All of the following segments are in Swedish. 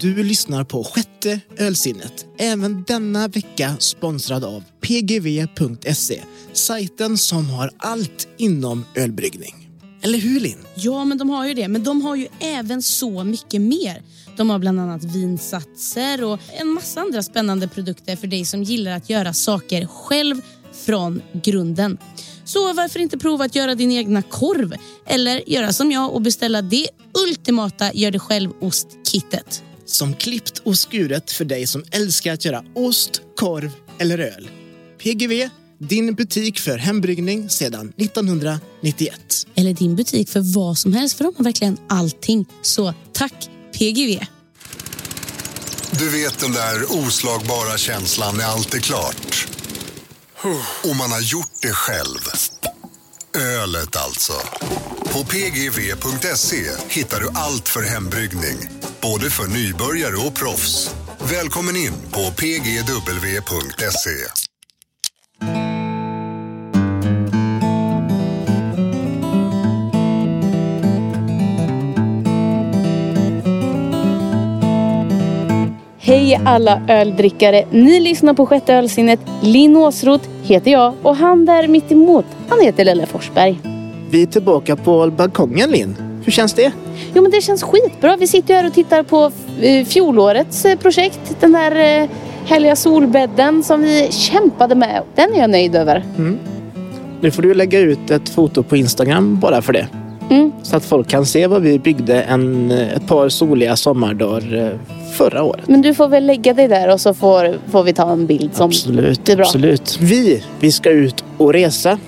Du lyssnar på sjätte ölsinnet. Även denna vecka sponsrad av pgv.se. Sajten som har allt inom ölbryggning. Eller hur Linn? Ja, men de har ju det. Men de har ju även så mycket mer. De har bland annat vinsatser och en massa andra spännande produkter för dig som gillar att göra saker själv från grunden. Så varför inte prova att göra din egna korv? Eller göra som jag och beställa det ultimata gör det själv-ostkittet. Som klippt och skuret för dig som älskar att göra ost, korv eller öl. PGV, din butik för hembryggning sedan 1991. Eller din butik för vad som helst, för de har verkligen allting. Så tack PGV! Du vet den där oslagbara känslan när allt är klart. Och man har gjort det själv. Ölet alltså. På pgv.se hittar du allt för hembryggning. Både för nybörjare och proffs. Välkommen in på pgw.se. Hej alla öldrickare! Ni lyssnar på sjätte ölsinnet. Linn Åsroth heter jag och han där mitt emot, han heter Lelle Forsberg. Vi är tillbaka på balkongen Linn. Hur känns det? Jo men det känns skitbra. Vi sitter ju här och tittar på eh, fjolårets eh, projekt. Den där eh, härliga solbädden som vi kämpade med. Den är jag nöjd över. Nu får du lägga ut ett foto på Instagram bara för det. Mm. Så att folk kan se vad vi byggde en, ett par soliga sommardagar eh, förra året. Men du får väl lägga dig där och så får, får vi ta en bild som Absolut, är bra. absolut. Vi, vi ska ut och resa.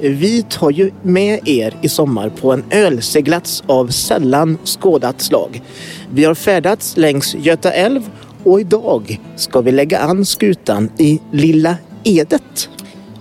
Vi tar ju med er i sommar på en ölseglats av sällan skådat slag. Vi har färdats längs Göta älv och idag ska vi lägga an skutan i Lilla Edet.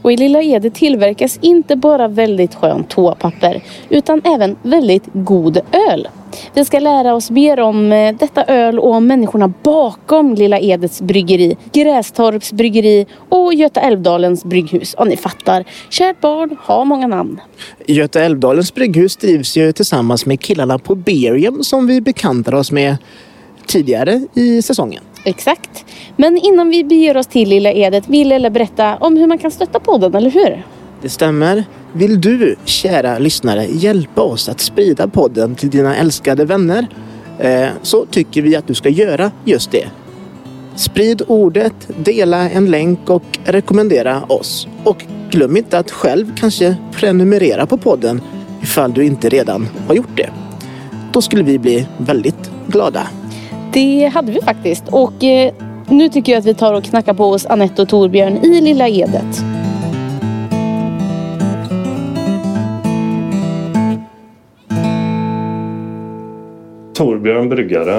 Och i Lilla Edet tillverkas inte bara väldigt skönt toapapper utan även väldigt god öl. Vi ska lära oss mer om eh, detta öl och om människorna bakom Lilla Edets bryggeri, Grästorps bryggeri och Göta Älvdalens brygghus. Och ni fattar, kärt barn har många namn. Göta Älvdalens brygghus drivs ju tillsammans med killarna på Berium som vi bekantade oss med tidigare i säsongen. Exakt. Men innan vi beger oss till Lilla Edet vill Lelle berätta om hur man kan stötta podden, eller hur? Det stämmer. Vill du, kära lyssnare, hjälpa oss att sprida podden till dina älskade vänner eh, så tycker vi att du ska göra just det. Sprid ordet, dela en länk och rekommendera oss. Och glöm inte att själv kanske prenumerera på podden ifall du inte redan har gjort det. Då skulle vi bli väldigt glada. Det hade vi faktiskt. Och eh, nu tycker jag att vi tar och knackar på hos Anette och Torbjörn i Lilla Edet. Torbjörn Bryggare.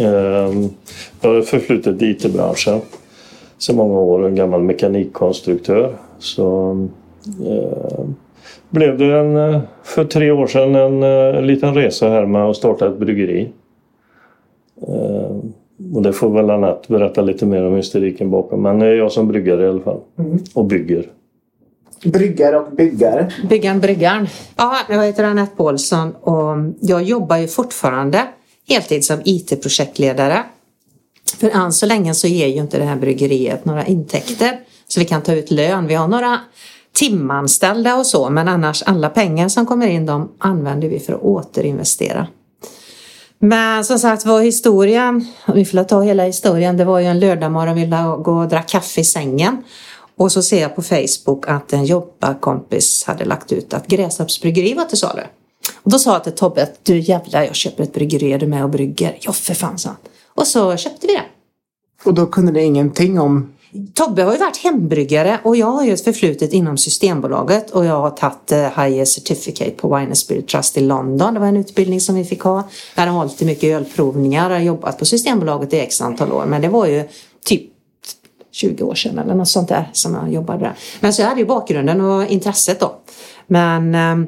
Ehm, jag har förflutet i IT-branschen så många år. En gammal mekanikkonstruktör. Så eh, blev det en, eh, för tre år sedan en, en liten resa här med att starta ett bryggeri. Eh, och det får väl Anette berätta lite mer om historiken bakom. Men det är jag som bryggare i alla fall. Och bygger. Bryggare och byggare. Byggaren Bryggaren. Ja, jag heter Anette Paulsson och jag jobbar ju fortfarande heltid som IT-projektledare. För än så länge så ger ju inte det här bryggeriet några intäkter så vi kan ta ut lön. Vi har några timanställda och så men annars alla pengar som kommer in de använder vi för att återinvestera. Men som sagt var historien, om vi får ta hela historien, det var ju en lördagmorgon vi låg och drack kaffe i sängen. Och så ser jag på Facebook att en jobbarkompis hade lagt ut att Grästorps bryggeri var till salu. Och då sa jag till Tobbe att du jävlar jag köper ett bryggeri, är du med och brygger? Ja för fan sa han. Och så köpte vi det. Och då kunde ni ingenting om Tobbe har ju varit hembryggare och jag har ju ett förflutet inom Systembolaget och jag har tagit eh, Certificate på Wine and Spirit Trust i London. Det var en utbildning som vi fick ha. Jag hade hållit i mycket ölprovningar och jobbat på Systembolaget i x antal år men det var ju typ 20 år sedan eller något sånt där som jag jobbade där. Men så jag hade ju bakgrunden och intresset då. Men ehm,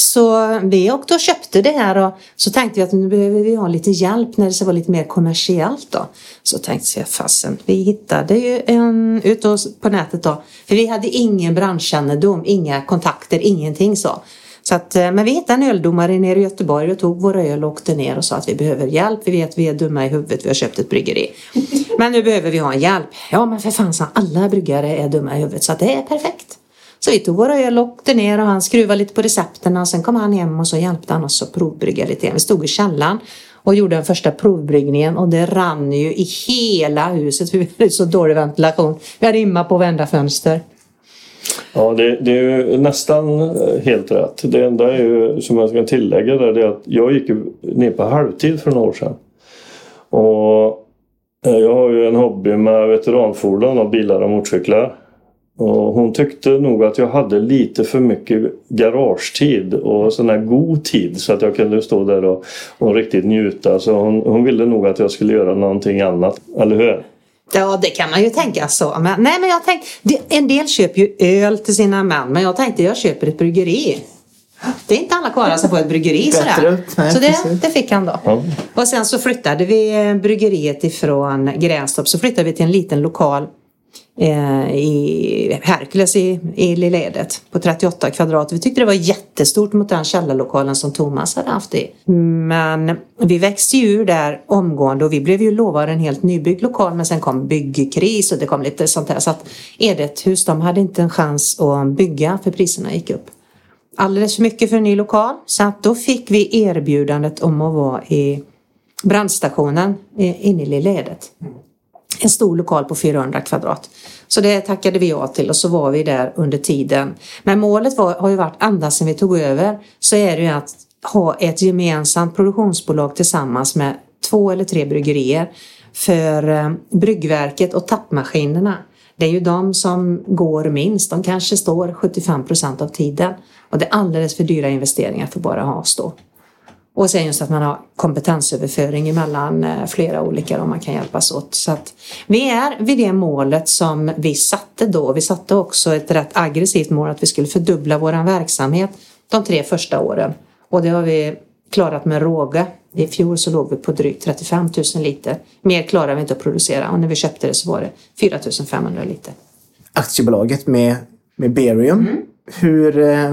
så vi åkte och köpte det här och så tänkte vi att nu behöver vi ha lite hjälp när det ska vara lite mer kommersiellt då. Så tänkte jag fasen, vi hittade ju en ute på nätet då. För vi hade ingen branschkännedom, inga kontakter, ingenting så. Så att, eh, men vi hittade en öldomare nere i Göteborg och tog vår öl och åkte ner och sa att vi behöver hjälp. Vi vet vi är dumma i huvudet, vi har köpt ett bryggeri. Men nu behöver vi ha en hjälp. Ja men för fan, alla bryggare är dumma i huvudet så att det är perfekt. Så vi tog våra öl och åkte ner och han skruvade lite på recepterna och sen kom han hem och så hjälpte han oss att provbrygga lite. Vi stod i källaren och gjorde den första provbryggningen och det rann ju i hela huset. för Vi hade så dålig ventilation. Vi hade imma på varenda fönster. Ja, det, det, är ju nästan helt rätt. Det enda är ju, som jag ska tillägga där, det är att jag gick ner på halvtid för några år sedan. Och eh, jag har ju en hobby med veteranfordon och bilar och motorcyklar. Och hon tyckte nog att jag hade lite för mycket garagetid och sån här god tid så att jag kunde stå där och, och riktigt njuta. Så hon, hon ville nog att jag skulle göra någonting annat, eller hur? Ja, det kan man ju tänka så. Men, nej, men jag tänkte, en del köper ju öl till sina män, men jag tänkte jag köper ett bryggeri. Det är inte alla karlar som får ett bryggeri sådär. Nej, så det, det fick han då. Ja. Och sen så flyttade vi bryggeriet ifrån Gränstorp så flyttade vi till en liten lokal Eh, i Herkules i, i Lilledet på 38 kvadrat. Vi tyckte det var jättestort mot den källarlokalen som Thomas hade haft i. Men vi växte ju ur där omgående och vi blev ju lovade en helt nybyggd lokal men sen kom byggkris och det kom lite sånt där. Så att Edethus de hade inte en chans att bygga för priserna gick upp. Alldeles för mycket för en ny lokal så att då fick vi erbjudandet om att vara i brandstationen inne i Lilledet en stor lokal på 400 kvadrat. Så det tackade vi ja till och så var vi där under tiden. Men målet var, har ju varit ända sedan vi tog över så är det ju att ha ett gemensamt produktionsbolag tillsammans med två eller tre bryggerier för eh, bryggverket och tappmaskinerna. Det är ju de som går minst. De kanske står 75 procent av tiden och det är alldeles för dyra investeringar för bara att ha stå. Och sen just att man har kompetensöverföring mellan eh, flera olika och man kan hjälpas åt. Så att vi är vid det målet som vi satte då. Vi satte också ett rätt aggressivt mål att vi skulle fördubbla vår verksamhet de tre första åren. Och det har vi klarat med råge. I fjol så låg vi på drygt 35 000 liter. Mer klarar vi inte att producera och när vi köpte det så var det 4 500 liter. Aktiebolaget med, med Berium, mm. hur, eh,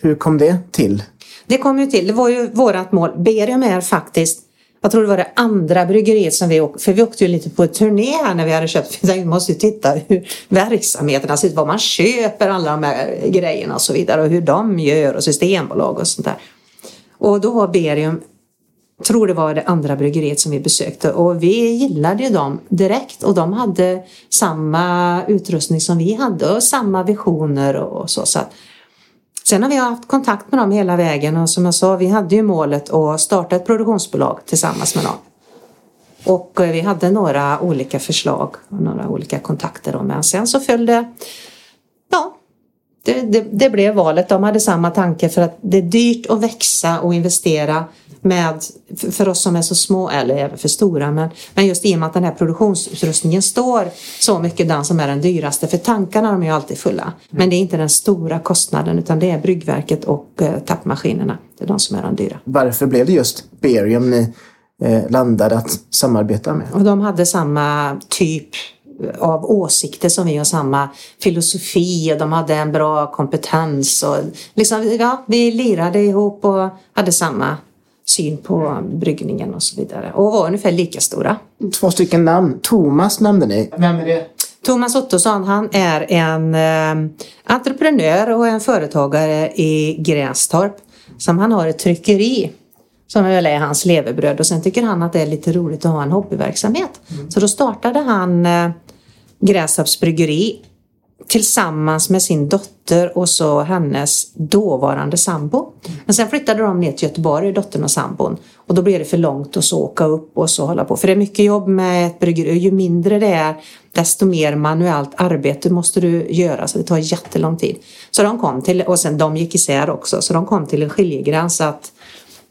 hur kom det till? Det kom ju till, det var ju vårat mål. Berium är faktiskt jag tror det var det andra bryggeriet som vi åkte, för vi åkte ju lite på turné här när vi hade köpt. Vi måste ju titta hur verksamheterna ser ut, vad man köper, alla de här grejerna och så vidare och hur de gör och systembolag och sånt där. Och då var Berium, tror det var det andra bryggeriet som vi besökte och vi gillade ju dem direkt och de hade samma utrustning som vi hade och samma visioner och så. så att Sen har vi haft kontakt med dem hela vägen och som jag sa, vi hade ju målet att starta ett produktionsbolag tillsammans med dem. Och eh, vi hade några olika förslag och några olika kontakter då men sen så följde, det, det, det, blev valet. De hade samma tanke för att det är dyrt att växa och investera med, för oss som är så små, eller även för stora, men, men just i och med att den här produktionsutrustningen står så mycket den som är den dyraste, för tankarna de är ju alltid fulla. Men det är inte den stora kostnaden utan det är bryggverket och eh, tappmaskinerna. Det är de som är de dyra. Varför blev det just berium ni eh, landade att samarbeta med? Och de hade samma typ av åsikter som vi har samma filosofi och de hade en bra kompetens och liksom, ja, vi lirade ihop och hade samma syn på bryggningen och så vidare och var ungefär lika stora. Två stycken namn. Thomas nämnde ni. Vem är det? Thomas Ottosson han är en eh, entreprenör och en företagare i Gränstorp som han har ett tryckeri som väl är hans levebröd och sen tycker han att det är lite roligt att ha en hobbyverksamhet. Mm. Så då startade han eh, Grästorps bryggeri tillsammans med sin dotter och så hennes dåvarande sambo. Men sen flyttade de ner till Göteborg, dottern och sambon. Och då blev det för långt att så åka upp och så hålla på. För det är mycket jobb med ett bryggeri. Ju mindre det är, desto mer manuellt arbete måste du göra. Så det tar jättelång tid. Så de kom till, och sen de gick isär också, så de kom till en skiljegräns att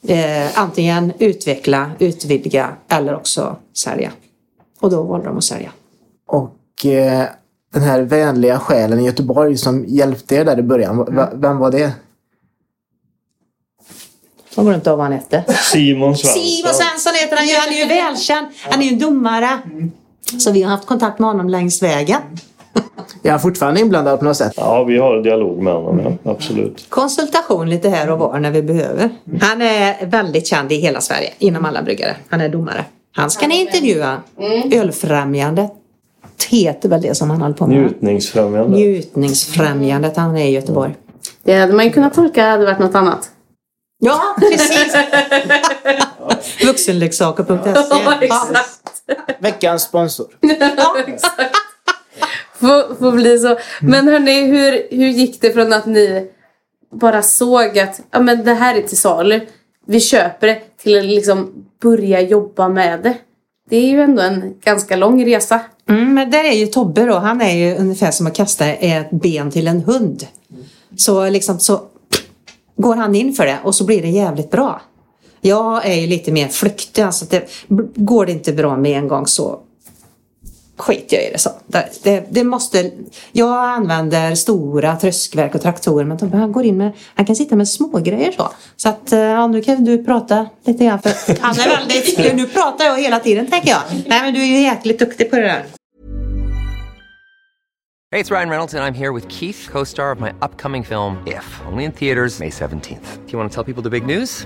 eh, antingen utveckla, utvidga eller också sälja. Och då valde de att sälja. Och den här vänliga själen i Göteborg som hjälpte er där i början. Mm. Vem var det? Jag glömde av vad han hette. Simon Svensson. Simon Svensson heter han ju. Han är ju välkänd. Han är ju en domare. Så vi har haft kontakt med honom längs vägen. Är han fortfarande inblandad på något sätt? Ja, vi har en dialog med honom, ja. absolut. Konsultation lite här och var när vi behöver. Han är väldigt känd i hela Sverige inom alla bryggare. Han är domare. Han ska ni intervjua. Ölfrämjandet heter väl det som han håller på med? Njutningsfrämjande. Njutningsfrämjandet. Han är i Göteborg. Det hade man ju kunnat tolka hade varit något annat. Ja, precis! Vuxenleksaker.se. Ja, exakt. Veckans sponsor. Får, får bli så. Men hörni, hur, hur gick det från att ni bara såg att ja, men det här är till salu, vi köper det, till att liksom börja jobba med det? Det är ju ändå en ganska lång resa. Mm, men där är ju Tobbe då. Han är ju ungefär som att kasta ett ben till en hund. Så liksom så går han in för det och så blir det jävligt bra. Jag är ju lite mer flyktig. Alltså det, går det inte bra med en gång så skiter jag i det. Så. Det, det, det måste, jag använder stora tröskverk och traktorer men Tobbe han går in med, han kan sitta med smågrejer så. Så att eh, ja, nu kan du prata lite grann för han är väldigt, nu pratar jag hela tiden tänker jag. Nej men du är ju jäkligt duktig på det där. Hey, it's Ryan Reynolds, and I'm here with Keith, co star of my upcoming film, If, only in theaters, May 17th. Do you want to tell people the big news?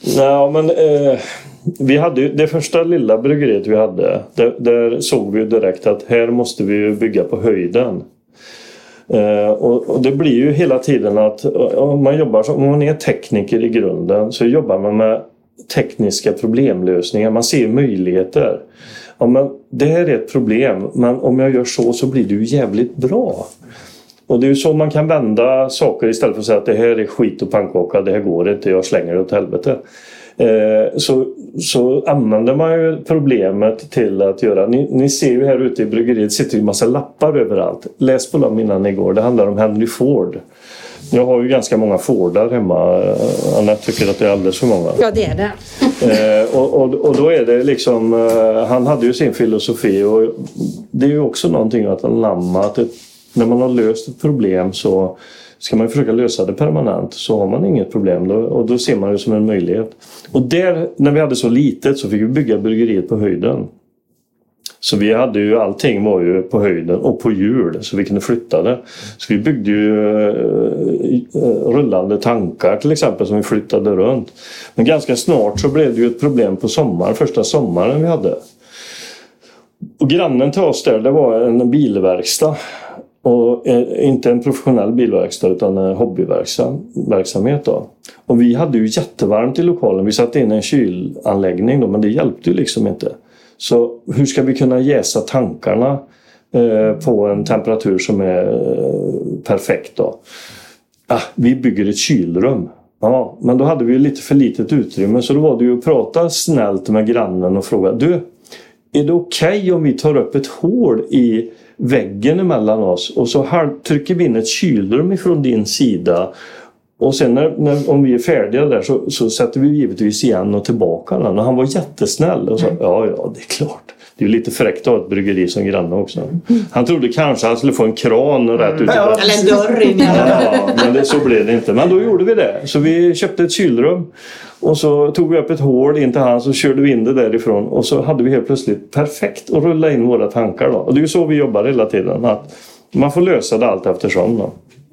Ja, men eh, vi hade ju, det första lilla bryggeriet vi hade, där, där såg vi ju direkt att här måste vi ju bygga på höjden. Eh, och, och det blir ju hela tiden att eh, om man jobbar som, om man är tekniker i grunden så jobbar man med tekniska problemlösningar. Man ser möjligheter. Ja, men det här är ett problem men om jag gör så så blir det ju jävligt bra. Och det är ju så man kan vända saker istället för att säga att det här är skit och pannkaka, det här går inte, jag slänger det åt helvete. Eh, så, så använder man ju problemet till att göra, ni, ni ser ju här ute i bryggeriet sitter ju massa lappar överallt. Läs på dem innan ni går, det handlar om Henry Ford. Jag har ju ganska många Fordar hemma. Eh, Anette tycker att det är alldeles för många. Ja det är det. Eh, och, och, och då är det liksom, eh, han hade ju sin filosofi och det är ju också någonting att anamma att ett, när man har löst ett problem så ska man försöka lösa det permanent så har man inget problem då, och då ser man det som en möjlighet. Och där, när vi hade så litet så fick vi bygga bryggeriet på höjden. Så vi hade ju allting var ju på höjden och på hjul så vi kunde flytta det. Så vi byggde ju eh, eh, rullande tankar till exempel som vi flyttade runt. Men ganska snart så blev det ju ett problem på sommaren, första sommaren vi hade. Och grannen till oss där det var en bilverkstad. Och eh, inte en professionell bilverkstad utan en hobbyverksamhet. Då. Och vi hade ju jättevarmt i lokalen. Vi satte in en kylanläggning då, men det hjälpte ju liksom inte. Så hur ska vi kunna jäsa tankarna eh, på en temperatur som är eh, perfekt då? Ah, vi bygger ett kylrum. Ja, men då hade vi lite för litet utrymme så då var det ju att prata snällt med grannen och fråga Du, är det okej okay om vi tar upp ett hål i väggen emellan oss och så trycker vi in ett kylrum ifrån din sida och sen när, när, om vi är färdiga där så, så sätter vi givetvis igen och tillbaka den. Och han var jättesnäll och sa ja, ja, det är klart. Det är lite fräckt att ha ett bryggeri som granne också. Han trodde kanske han skulle få en kran rätt ut i Eller en dörr in. Ja, men det, så blev det inte. Men då gjorde vi det. Så vi köpte ett kylrum. Och så tog vi upp ett hål in till hans och körde vi in det därifrån. Och så hade vi helt plötsligt perfekt att rulla in våra tankar. Då. Och det är ju så vi jobbar hela tiden. Att man får lösa det allt eftersom. Då.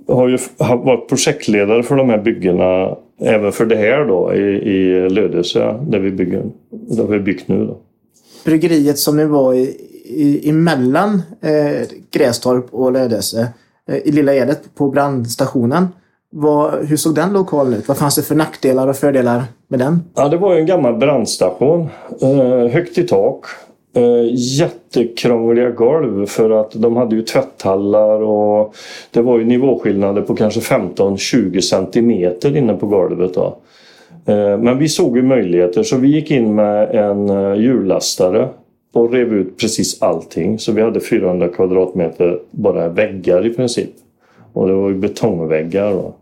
Jag har ju varit projektledare för de här byggena även för det här då i, i Lödöse där vi bygger. Där vi byggt nu då. Bryggeriet som ni var i, i, emellan eh, Grästorp och Lödöse eh, i Lilla Edet på brandstationen. Vad, hur såg den lokalen ut? Vad fanns det för nackdelar och fördelar med den? Ja, det var ju en gammal brandstation. Eh, högt i tak. Eh, jättekrångliga golv för att de hade ju tvätthallar och det var ju nivåskillnader på kanske 15-20 centimeter inne på golvet. Då. Eh, men vi såg ju möjligheter så vi gick in med en eh, hjullastare och rev ut precis allting. Så vi hade 400 kvadratmeter bara väggar i princip. Och det var ju betongväggar. Då.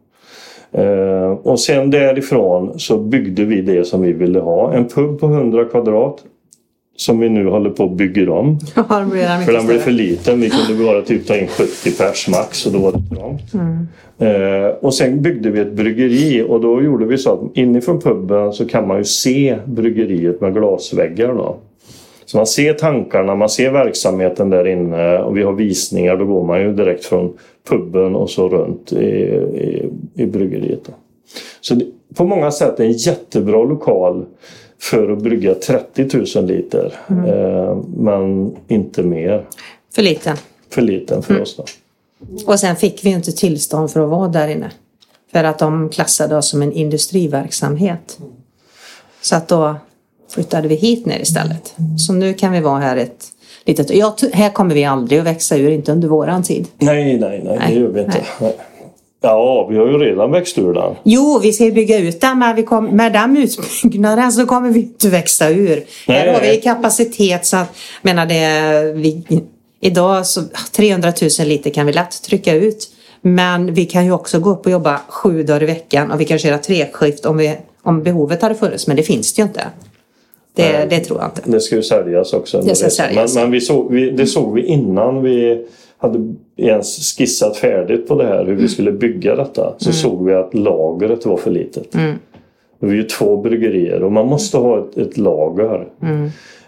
Eh, och sen därifrån så byggde vi det som vi ville ha. En pub på 100 kvadrat som vi nu håller på att bygga om. Ja, den För den blev för liten. Vi kunde bara typ ta in 70 pers max och då var det trångt. Eh, och sen byggde vi ett bryggeri och då gjorde vi så att inifrån puben så kan man ju se bryggeriet med glasväggar. Då. Så man ser tankarna, man ser verksamheten där inne och vi har visningar. Då går man ju direkt från puben och så runt i, i, i bryggeriet. Då. Så det, på många sätt är en jättebra lokal för att brygga 30 000 liter. Eh, men inte mer. För liten. För liten för oss då. Och sen fick vi inte tillstånd för att vara där inne. För att de klassade oss som en industriverksamhet. Så att då flyttade vi hit ner istället. Så nu kan vi vara här ett litet... Ja, här kommer vi aldrig att växa ur, inte under våran tid. Nej, nej, nej, Nej, det gör vi inte. nej. Ja, vi har ju redan växt ur den. Jo, vi ska ju bygga ut den, men vi kom, med den utbyggnaden så kommer vi inte växa ur. Nej, Här har vi kapacitet så att, menar det, vi, idag så 300 000 liter kan vi lätt trycka ut. Men vi kan ju också gå upp och jobba sju dagar i veckan och vi kan köra treskift om, vi, om behovet hade funnits, men det finns det ju inte. Det, det tror jag inte. Det ska ju säljas också. Det ska Men- säljas. Men, men vi såg, vi, det såg vi innan vi hade ens skissat färdigt på det här hur vi skulle bygga detta. Så såg vi att lagret var för litet. Vi är ju två bryggerier och man måste ha ett, ett lager.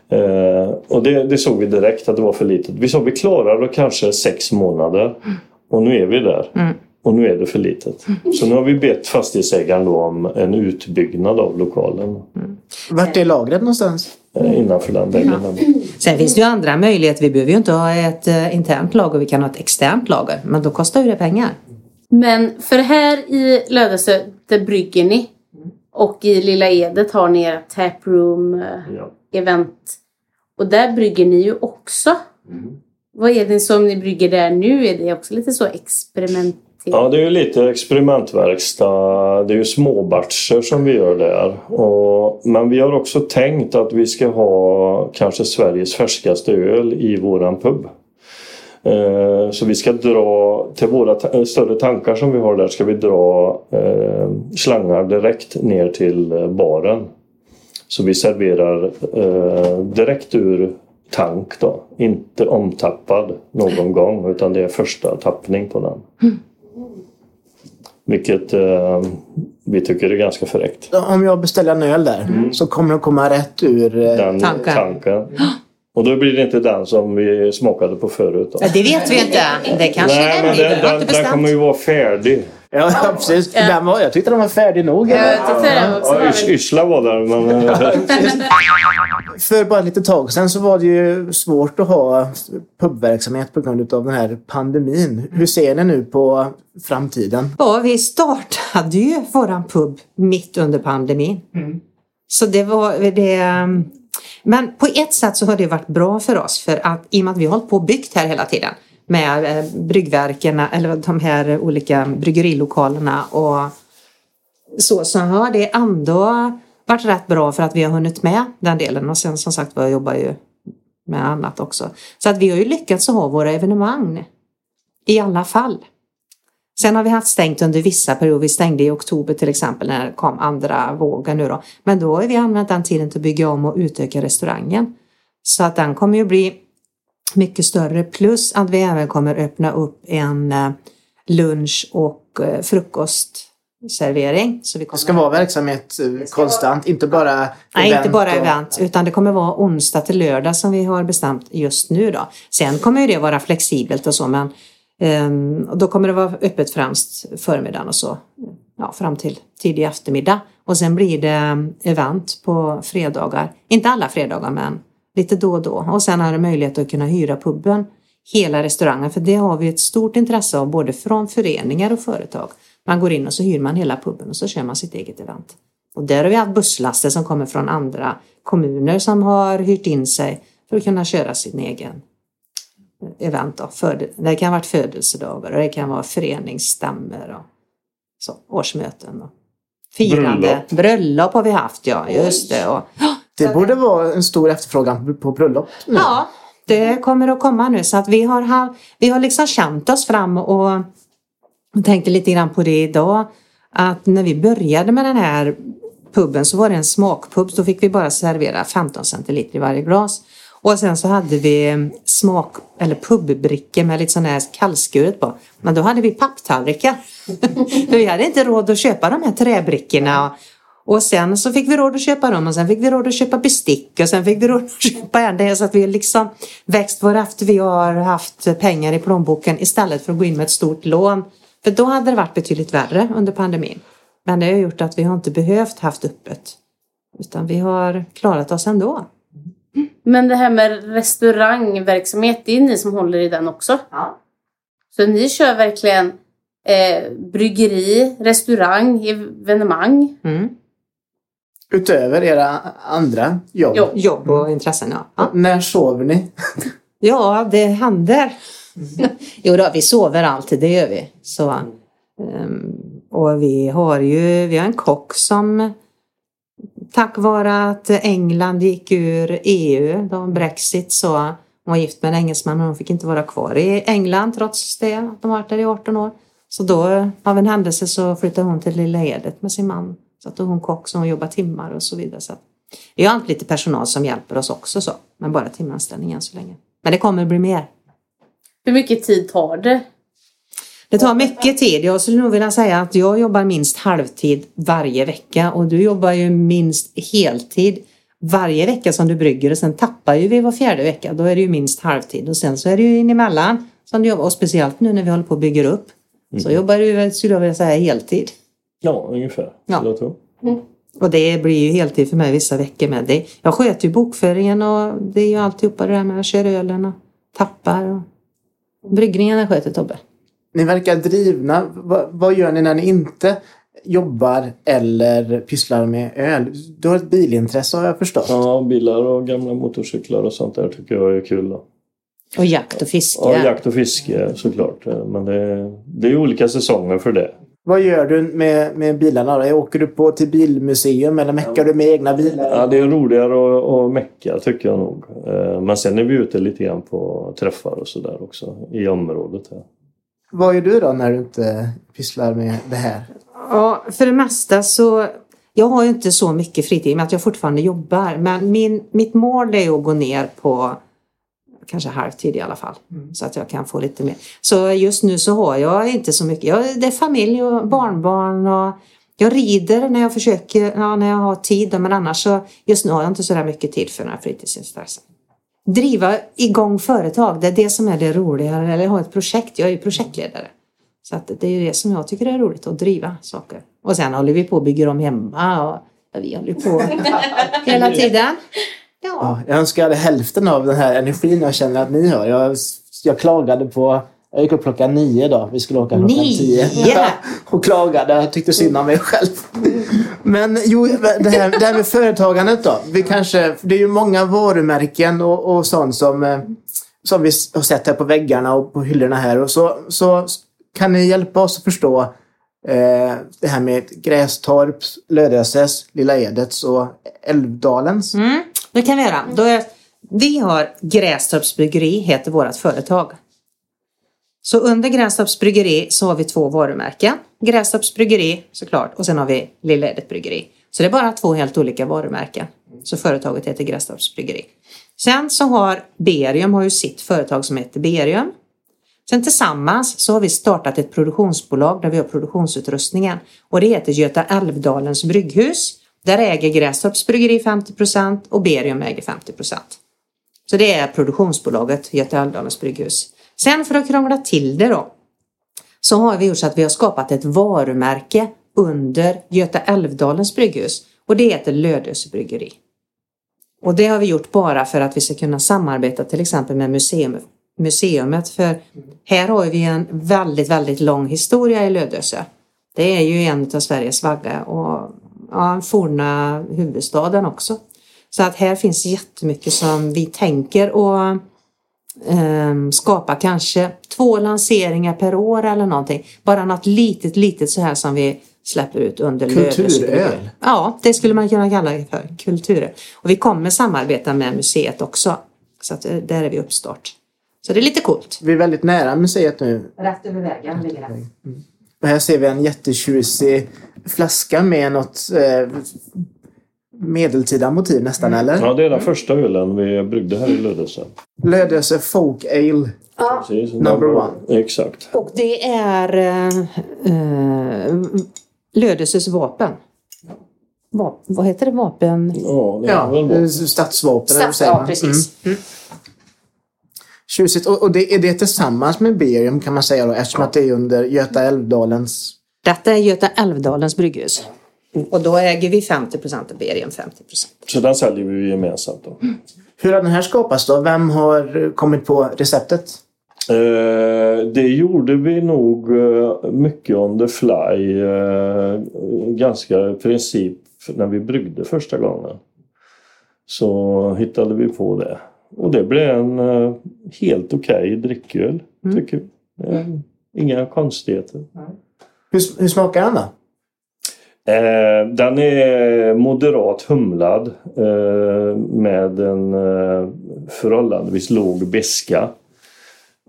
Eh, och det, det såg vi direkt att det var för litet. Vi sa vi klarar det kanske sex månader. Och nu är vi där. Och nu är det för litet. Så nu har vi bett fastighetsägaren då om en utbyggnad av lokalen. Vart är lagret någonstans? Eh, Innanför den väggen. Sen finns det ju andra möjligheter. Vi behöver ju inte ha ett eh, internt lager, vi kan ha ett externt lager. Men då kostar ju det pengar. Men för här i Lödöse, där brygger ni. Och i Lilla Edet har ni ert taproom, eh, Ja. event. Och där brygger ni ju också. Vad är det som ni brygger där nu? Är det också lite så experimentellt? Ja, det är ju lite experimentverkstad. Det är ju småbatcher som vi gör där. Och, men vi har också tänkt att vi ska ha kanske Sveriges färskaste öl i våran pub. Eh, Så vi ska dra till våra ta- större tankar som vi har där ska vi dra eh, slangar direkt ner till eh, baren. Så vi serverar eh, direkt ur tank då. Inte omtappad någon gång utan det är första tappning på den. Vilket eh, vi tycker är ganska fräckt. Om jag beställer en öl där så kommer den komma rätt ur... eh, Den Tanken. tanken. Och då blir det inte den som vi smakade på förut. Då. Ja, Det vet vi inte. Det kanske Nej, är men den. den, den, den kommer ju vara färdig. Ja, ja, precis. Den var, jag tyckte den var färdig nog. Jag tyckte också Ja, var där men... För bara lite tag sedan så var det ju svårt att ha pubverksamhet på grund av den här pandemin. Hur ser ni nu på framtiden? Ja, vi startade ju våran pub mitt under pandemin. Så det var det. Men på ett sätt så har det varit bra för oss för att i och med att vi har hållit på och byggt här hela tiden med eh, bryggverken eller de här olika bryggerilokalerna och så, så har det ändå varit rätt bra för att vi har hunnit med den delen och sen som sagt jag jobbar ju med annat också. Så att vi har ju lyckats att ha våra evenemang i alla fall. Sen har vi haft stängt under vissa perioder. Vi stängde i oktober till exempel när det kom andra vågen nu då. Men då har vi använt den tiden till att bygga om och utöka restaurangen. Så att den kommer ju bli mycket större plus att vi även kommer öppna upp en eh, lunch och eh, frukostservering. Så vi Det kommer ska vara verksamhet eh, konstant, inte bara Nej, inte bara och- event, utan det kommer vara onsdag till lördag som vi har bestämt just nu då. Sen kommer ju det vara flexibelt och så, men och då kommer det vara öppet främst förmiddagen och så, ja, fram till tidig eftermiddag. Och sen blir det event på fredagar. Inte alla fredagar, men lite då och då. Och sen har du möjlighet att kunna hyra puben, hela restaurangen, för det har vi ett stort intresse av både från föreningar och företag. Man går in och så hyr man hela puben och så kör man sitt eget event. Och där har vi haft busslaster som kommer från andra kommuner som har hyrt in sig för att kunna köra sin egen event. Då. Det kan varit födelsedagar och det kan vara föreningsstämmor och så, årsmöten. Och firande. Bröllop. Bröllop har vi haft, ja. Just det. Och, Det borde vara en stor efterfrågan på bröllop nu. Ja, det kommer att komma nu. Så att vi har, ha- vi har liksom känt oss fram och och tänkte lite grann på det idag. att när vi började med den här puben så var det en smakpub. Då fick vi bara servera 15 centiliter i varje glas. Och sen så hade vi smak eller pubbrickor med lite sån här kallskuret på. Men då hade vi papptallrikar. För vi hade inte råd att köpa de här träbrickorna. Och sen så fick vi råd att köpa dem och sen fick vi råd att köpa bestick och sen fick vi råd att köpa en det så att vi liksom växt varefter vi har haft pengar i plånboken istället för att gå in med ett stort lån. För då hade det varit betydligt värre under pandemin. Men det har gjort att vi har inte behövt haft öppet. Utan vi har klarat oss ändå. Men det här med restaurangverksamhet, det är ni som håller i den också? Ja. Så ni kör verkligen eh, bryggeri, restaurang, evenemang? Mm. Utöver era andra jobb. Jo. Jobb och intressen, ja. ja. När sover ni? Ja, det händer. jo då, vi sover alltid, det gör vi. Så, ehm, och vi har ju vi har en kock som tack vare att England gick ur EU, de Brexit, så hon var gift med en engelsman och hon fick inte vara kvar i England trots det. att De har varit där i 18 år. Så då av en händelse så flyttade hon till Lilla Edet med sin man. Så att då är hon kock så hon jobbar timmar och så vidare. Så att vi har alltid lite personal som hjälper oss också så. Men bara timanställning än så länge. Men det kommer bli mer. Hur mycket tid tar det? Det tar mycket tid. Jag skulle nog vilja säga att jag jobbar minst halvtid varje vecka och du jobbar ju minst heltid varje vecka som du brygger och sen tappar ju vi var fjärde vecka. Då är det ju minst halvtid och sen så är det ju inemellan som du jobbar och speciellt nu när vi håller på och bygger upp så jobbar du skulle jag vilja säga heltid. Ja, ungefär. Ja. tro. Och det blir ju heltid för mig vissa veckor med det. Jag sköter ju bokföringen och det är ju alltihopa det där med att köra ölen och tappar och bryggningarna sköter Tobbe. Ni verkar drivna. Va, vad gör ni när ni inte jobbar eller pysslar med öl? Du har ett bilintresse har jag förstått. Ja, bilar och gamla motorcyklar och sånt där tycker jag är kul. Då. Och jakt och fiske. Ja, jakt och fiske såklart. Men det, det är olika säsonger för det. Vad gör du med, med bilarna då? Åker du på till bilmuseum eller meckar du med egna bilar? Ja, det är roligare att, att mecka tycker jag nog. Eh, Men sen är vi ute lite grann på träffar och sådär också i området. Här. Vad gör du då när du inte pysslar med det här? Ja, för det mesta så... Jag har ju inte så mycket fritid i och med att jag fortfarande jobbar. Men min, mitt mål är att gå ner på kanske halvtid i alla fall. Så att jag kan få lite mer. Så just nu så har jag inte så mycket. Jag, det är familj och barnbarn och jag rider när jag försöker, ja, när jag har tid. Men annars så just nu har jag inte så där mycket tid för några fritidsintressen. Driva igång företag, det är det som är det roliga. Eller ha ett projekt. Jag är ju projektledare. Så att det är ju det som jag tycker är roligt, att driva saker. Och sen håller vi på och bygger om hemma och vi håller på hela tiden. Ja. Ja, jag önskar jag hade hälften av den här energin jag känner att ni har. Jag, jag klagade på... Jag gick upp klockan nio då. Vi skulle åka klockan Nio? tio. och klagade. Jag tyckte synd om mig själv. Men jo, det här, det här med företagandet då. Vi kanske, det är ju många varumärken och, och sånt som, eh, som vi har sett här på väggarna och på hyllorna här. Och så, så kan ni hjälpa oss att förstå eh, det här med Grästorps, Lödöses, Lilla Edets och Älvdalens. Mm, det kan vi göra. Då är, vi har Grästorps bryggeri, heter vårt företag. Så under Grästorps bryggeri så har vi två varumärken. Grästorps bryggeri såklart och sen har vi Lilla Edet bryggeri. Så det är bara två helt olika varumärken. Så företaget heter Grästorps bryggeri. Sen så har Berium har ju sitt företag som heter Berium. Sen tillsammans så har vi startat ett produktionsbolag där vi har produktionsutrustningen och det heter Göta Älvdalens brygghus. Där äger Grästorps bryggeri 50% och Berium äger 50% Så det är produktionsbolaget Göta Älvdalens brygghus. Sen för att krångla till det då så har vi gjort så att vi har skapat ett varumärke under Göta Älvdalens brygghus och det heter Lödöse bryggeri. Och det har vi gjort bara för att vi ska kunna samarbeta till exempel med museum, museumet för här har vi en väldigt, väldigt lång historia i Lödöse. Det är ju en av Sveriges vagga och ja, forna huvudstaden också. Så att här finns jättemycket som vi tänker och ehm, skapa kanske två lanseringar per år eller någonting. Bara något litet, litet så här som vi släpper ut under Kulturöl. Ja, det skulle man kunna kalla det för. Kulturöl. Och vi kommer samarbeta med museet också. Så att eh, där är vi uppstart. Så det är lite coolt. Vi är väldigt nära museet nu. Rätt över vägen ligger det. Och här ser vi en jättetjusig flaska med något eh, medeltida motiv nästan, eller? Ja, det är den första ölen vi bryggde här i Lödöse. Lödöse Folk Ale. Precis, Number one. Exakt. Och det är eh, eh, Lödöses vapen. Va, vad heter det? Vapen? Ja, det är Ja, väl bra. eh, vad Stats, säger ja, precis. Mm. Tjusigt. Och, och det, är det tillsammans med Berium kan man säga då eftersom att det är under Göta Älvdalens... Detta är Göta Älvdalens brygghus. Och då äger vi 50 procent och Berium 50 procent. Så den säljer vi gemensamt då. Hur har den här skapats då? Vem har kommit på receptet? Eh, det gjorde vi nog eh, mycket on the fly. Eh, ganska i princip när vi bryggde första gången. Så hittade vi på det. Och det blev en eh, helt okej drycköl, tycker vi. Eh, inga konstigheter. Hur, hur smakar den då? Eh, den är moderat humlad eh, med en eh, förhållandevis låg beska.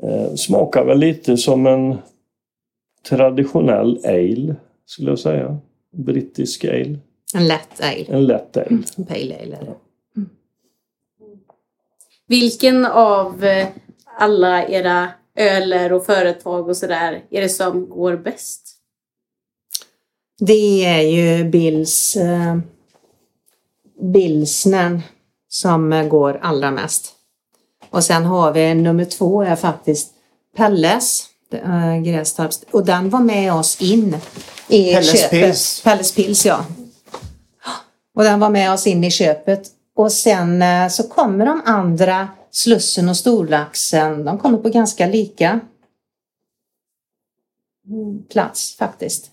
Eh, smakar väl lite som en traditionell ale skulle jag säga. Brittisk ale. En lätt ale. En lätt ale. En pale ale. är det. Vilken av eh, alla era öler och företag och sådär är det som går bäst? Det är ju Bills eh, Billsnen som går allra mest. Och sen har vi nummer två är faktiskt Pelles äh, Grästorps. Och den var med oss in i Pelles köpet. Pils. Pelles Pils ja. Och den var med oss in i köpet. Och sen eh, så kommer de andra Slussen och Storlaxen. De kommer på ganska lika mm, plats faktiskt.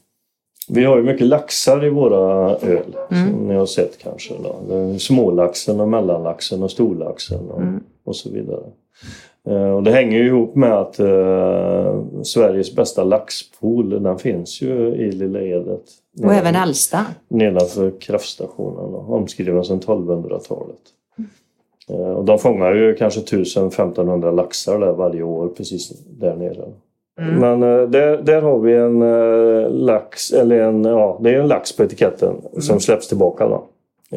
Vi har ju mycket laxar i våra öl. Som ni har sett kanske. Då. Smålaxen och mellanlaxen och storlaxen och, och så vidare. Eh, och det hänger ju ihop med att eh, Sveriges bästa laxpool den finns ju i Lilla Edet. Och även äldsta. nedanför kraftstationen. Omskriven sedan 1200-talet. Eh, Och de fångar ju kanske 1000-1500 laxar där varje år precis där nere. Men eh, där, där har vi en eh, lax, eller en, ja, det är en lax på etiketten som släpps tillbaka. Då.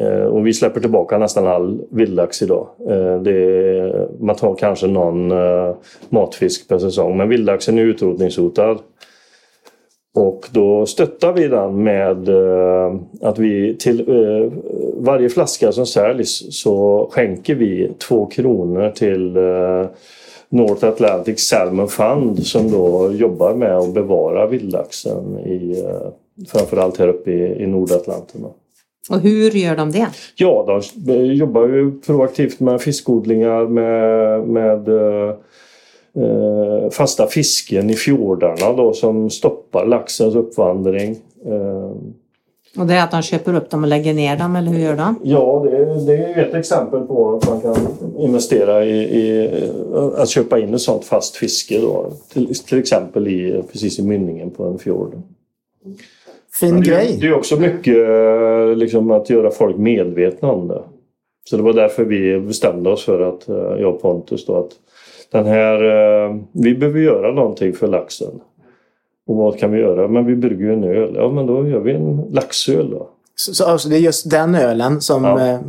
Eh, Och vi släpper tillbaka nästan all vildlax idag. Är, man tar kanske någon matfisk per säsong men vildlaxen är utrotningshotad. Och då stöttar vi den med att vi till varje flaska som säljs så skänker vi två kronor till North Atlantic Salmon Fund som då jobbar med att bevara vildlaxen i eh, framförallt här uppe i, i Nordatlanten. Och hur gör de det? Ja, de jobbar ju proaktivt med fiskodlingar med, med eh, eh, fasta fisken i fjordarna då som stoppar laxens uppvandring. Eh, Och det är att de köper upp dem och lägger ner dem, eller hur gör de? ja, det, är- det är ju ett exempel på att man kan investera i, i att köpa in ett sånt fast fiske då. Till, till exempel i, precis i mynningen på en fjord. Fin Det är, grej. det är också mycket liksom, att göra folk medvetna om det. Så det var därför vi bestämde oss för att, eh, jag och Pontus då, att den här, eh, vi behöver göra någonting för laxen. Och vad kan vi göra? Men vi brygger ju en öl. Ja men då gör vi en laxöl då. Så, så alltså, det är just den ölen som... Ja. Eh,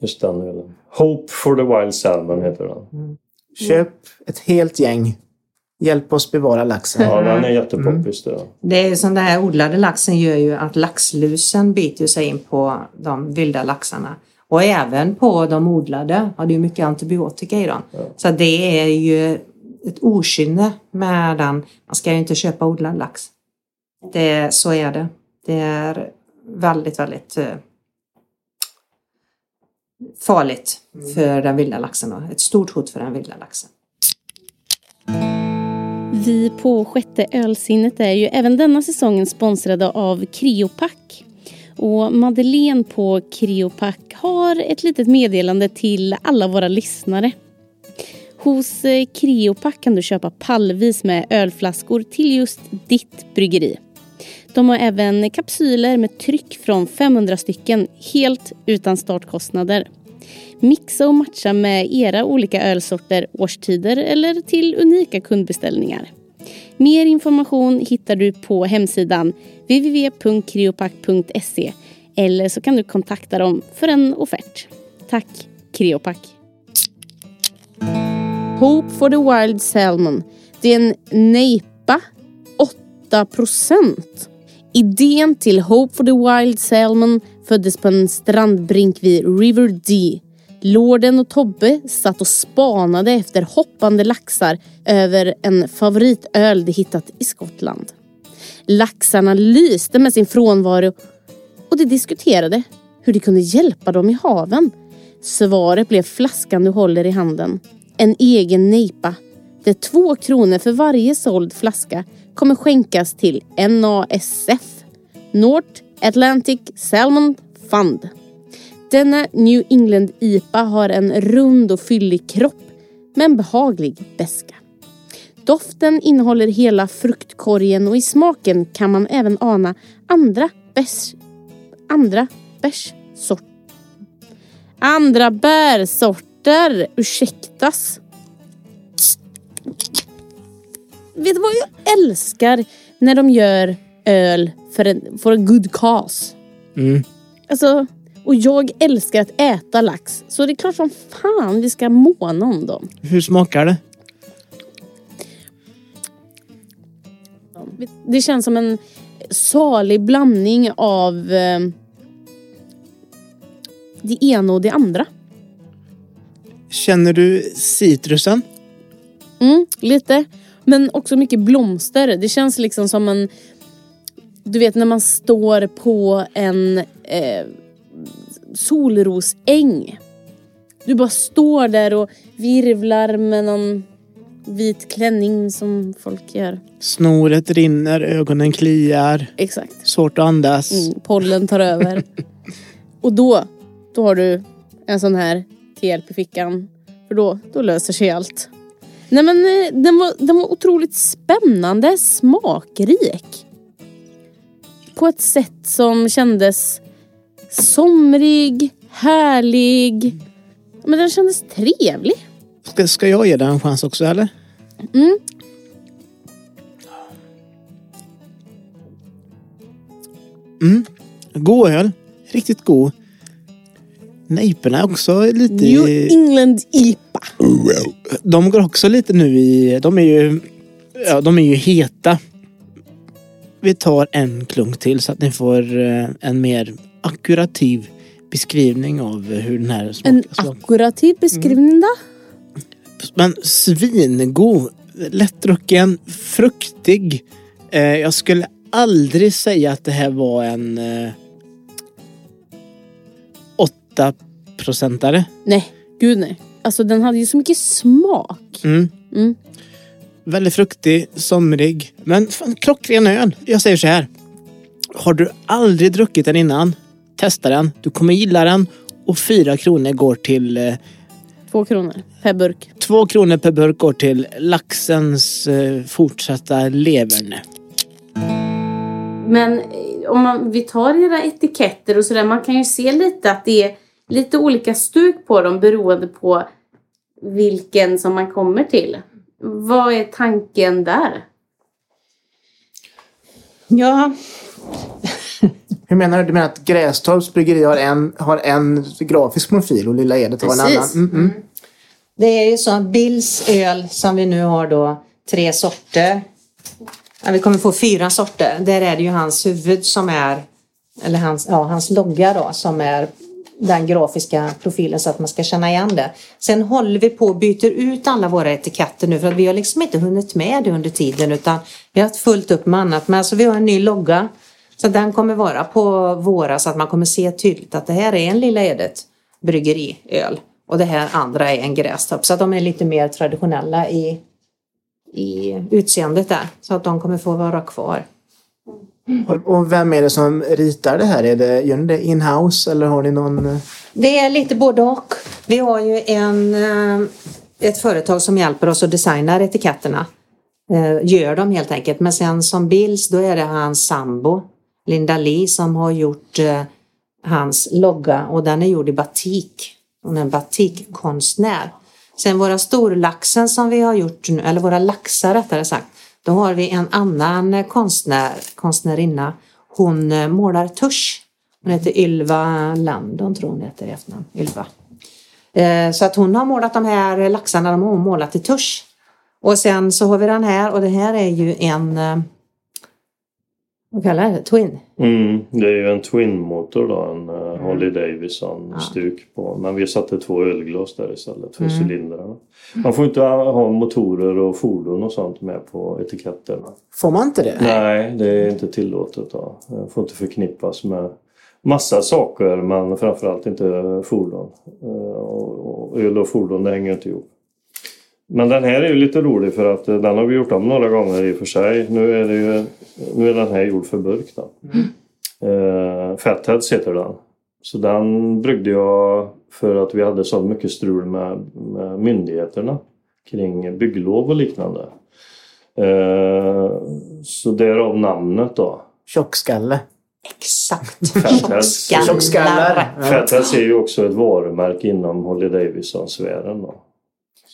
Just den ölen. Hope for the Wild Salmon heter den. köp ett helt gäng. Hjälp oss bevara laxen. Ja den är jättepoppis det. Det är som den här odlade laxen gör ju att laxlusen biter sig in på de vilda laxarna. Och även på de odlade. Ja, det ju mycket antibiotika i dem. Så det är ju ett okynne med den. Man ska ju inte köpa odlad lax. Det, så är det. Det är väldigt, väldigt eh, farligt för den vilda laxen. Då. Ett stort hot för den vilda laxen. Vi på sjätte ölsinnet är ju även denna säsongen sponsrade av Criopack. Och Madeleine på Criopack har ett litet meddelande till alla våra lyssnare. Hos eh, CreoPack kan du köpa pallvis med ölflaskor till just ditt bryggeri. De har även kapsyler med tryck från 500 stycken helt utan startkostnader. Mixa och matcha med era olika ölsorter, årstider eller till unika kundbeställningar. Mer information hittar du på hemsidan www.creopack.se eller så kan du kontakta dem för en offert. Tack CreoPack! Hope for the Wild Salmon. Det är en nejpa 8% Idén till Hope for the Wild Salmon föddes på en strandbrink vid River Dee. Lorden och Tobbe satt och spanade efter hoppande laxar över en favoritöl de hittat i Skottland. Laxarna lyste med sin frånvaro och de diskuterade hur de kunde hjälpa dem i haven. Svaret blev flaskan du håller i handen. En egen nejpa. Där två kronor för varje såld flaska kommer skänkas till NASF. North Atlantic Salmon Fund. Denna New England IPA har en rund och fyllig kropp med en behaglig beska. Doften innehåller hela fruktkorgen och i smaken kan man även ana andra bärs... Andra bärssort... Andra bärsorter. Ursäktas. Vet du vad jag älskar när de gör öl för en for a good cause? Mm. Alltså, och jag älskar att äta lax. Så det är klart som fan vi ska måna om dem. Hur smakar det? Det känns som en salig blandning av eh, det ena och det andra. Känner du citrusen? Mm, lite. Men också mycket blomster. Det känns liksom som en... Du vet när man står på en eh, solrosäng. Du bara står där och virvlar med någon vit klänning som folk gör. Snoret rinner, ögonen kliar. Exakt. Svårt att andas. Mm, pollen tar över. och då, då har du en sån här till hjälp i fickan. För då, då löser sig allt. Nej men eh, den var, den var otroligt spännande, smakrik. På ett sätt som kändes somrig, härlig. Men den kändes trevlig. Ska, ska jag ge den en chans också eller? Mm. Mm. God öl. Riktigt god. Nejporna är också lite... New England IPA. De går också lite nu i... De är ju... Ja, de är ju heta. Vi tar en klunk till så att ni får eh, en mer akkurativ beskrivning av hur den här smakar. En akkurativ beskrivning då? Men svingod, lättdrucken, fruktig. Eh, jag skulle aldrig säga att det här var en eh, 8 procentare. Nej, gud nej. Alltså den hade ju så mycket smak. Mm. Mm. Väldigt fruktig, somrig. Men fan, klockren öl. Jag säger så här. Har du aldrig druckit den innan, testa den. Du kommer gilla den. Och fyra kronor går till... Eh, Två kronor per burk. två kronor per burk går till laxens eh, fortsatta leverne. Men eh, om man, vi tar era etiketter och sådär, man kan ju se lite att det är lite olika stuk på dem beroende på vilken som man kommer till. Vad är tanken där? Ja, Hur menar du? Du menar att Grästorps bryggeri har en, har en grafisk profil och Lilla Edet har en annan? Precis. Mm, mm. det är ju så att Bills öl som vi nu har då tre sorter. Ja, vi kommer få fyra sorter. Där är det ju hans huvud som är, eller hans, ja, hans logga då som är den grafiska profilen så att man ska känna igen det. Sen håller vi på och byter ut alla våra etiketter nu för att vi har liksom inte hunnit med det under tiden utan vi har haft fullt upp med annat. Men alltså vi har en ny logga så den kommer vara på våra så att man kommer se tydligt att det här är en Lilla Edet bryggeriöl och det här andra är en grästopp. Så att de är lite mer traditionella i, i utseendet där. Så att de kommer få vara kvar. Och- Och vem är det som ritar det här? Är det, gör ni det in-house eller har ni någon... Eh? Det är lite både och. Vi har ju en, eh, ett företag som hjälper oss att designa etiketterna. Eh, gör dem helt enkelt. Men sen som Bills då är det hans sambo Linda Lee som har gjort hans logga och den är gjord i batik. Hon är en batikkonstnär. Sen våra storlaxen som vi har gjort nu, eller våra laxar rättare sagt. Då har vi en annan konstnär, konstnärinna. Hon eh, målar tusch. Hon heter Ylva Landon tror hon heter i efternamn. Ylva. Eh, så att hon har målat de här laxarna, de har hon målat i tusch. Och sen så har vi den här och det här är ju en eh, vad kallar det? Twin. Mm, det är ju en Twin-motor då, en uh, Harley Davidson-stuk på. Men vi satte två ölglas där istället för cylindrarna. Man får inte ha motorer och fordon och sånt med på etiketterna. Får man inte det? Nej, det är inte tillåtet. Då. Det får inte förknippas med massa saker men framförallt inte fordon. Eh, Och öl och fordon det hänger inte ihop. Men den här är ju lite rolig för att eh, den har vi gjort om några gånger i och för sig. Nu är, det ju, nu är den här gjord för burk. Då. Eh, Fatheads heter den. Så den bryggde jag för att vi hade så mycket strul med, med myndigheterna kring bygglov och liknande. Eh, så därav namnet då. Tjockskalle. Exakt. Tjockskallar. Fatheads är ju också ett varumärke inom Holly Davidson-sfären.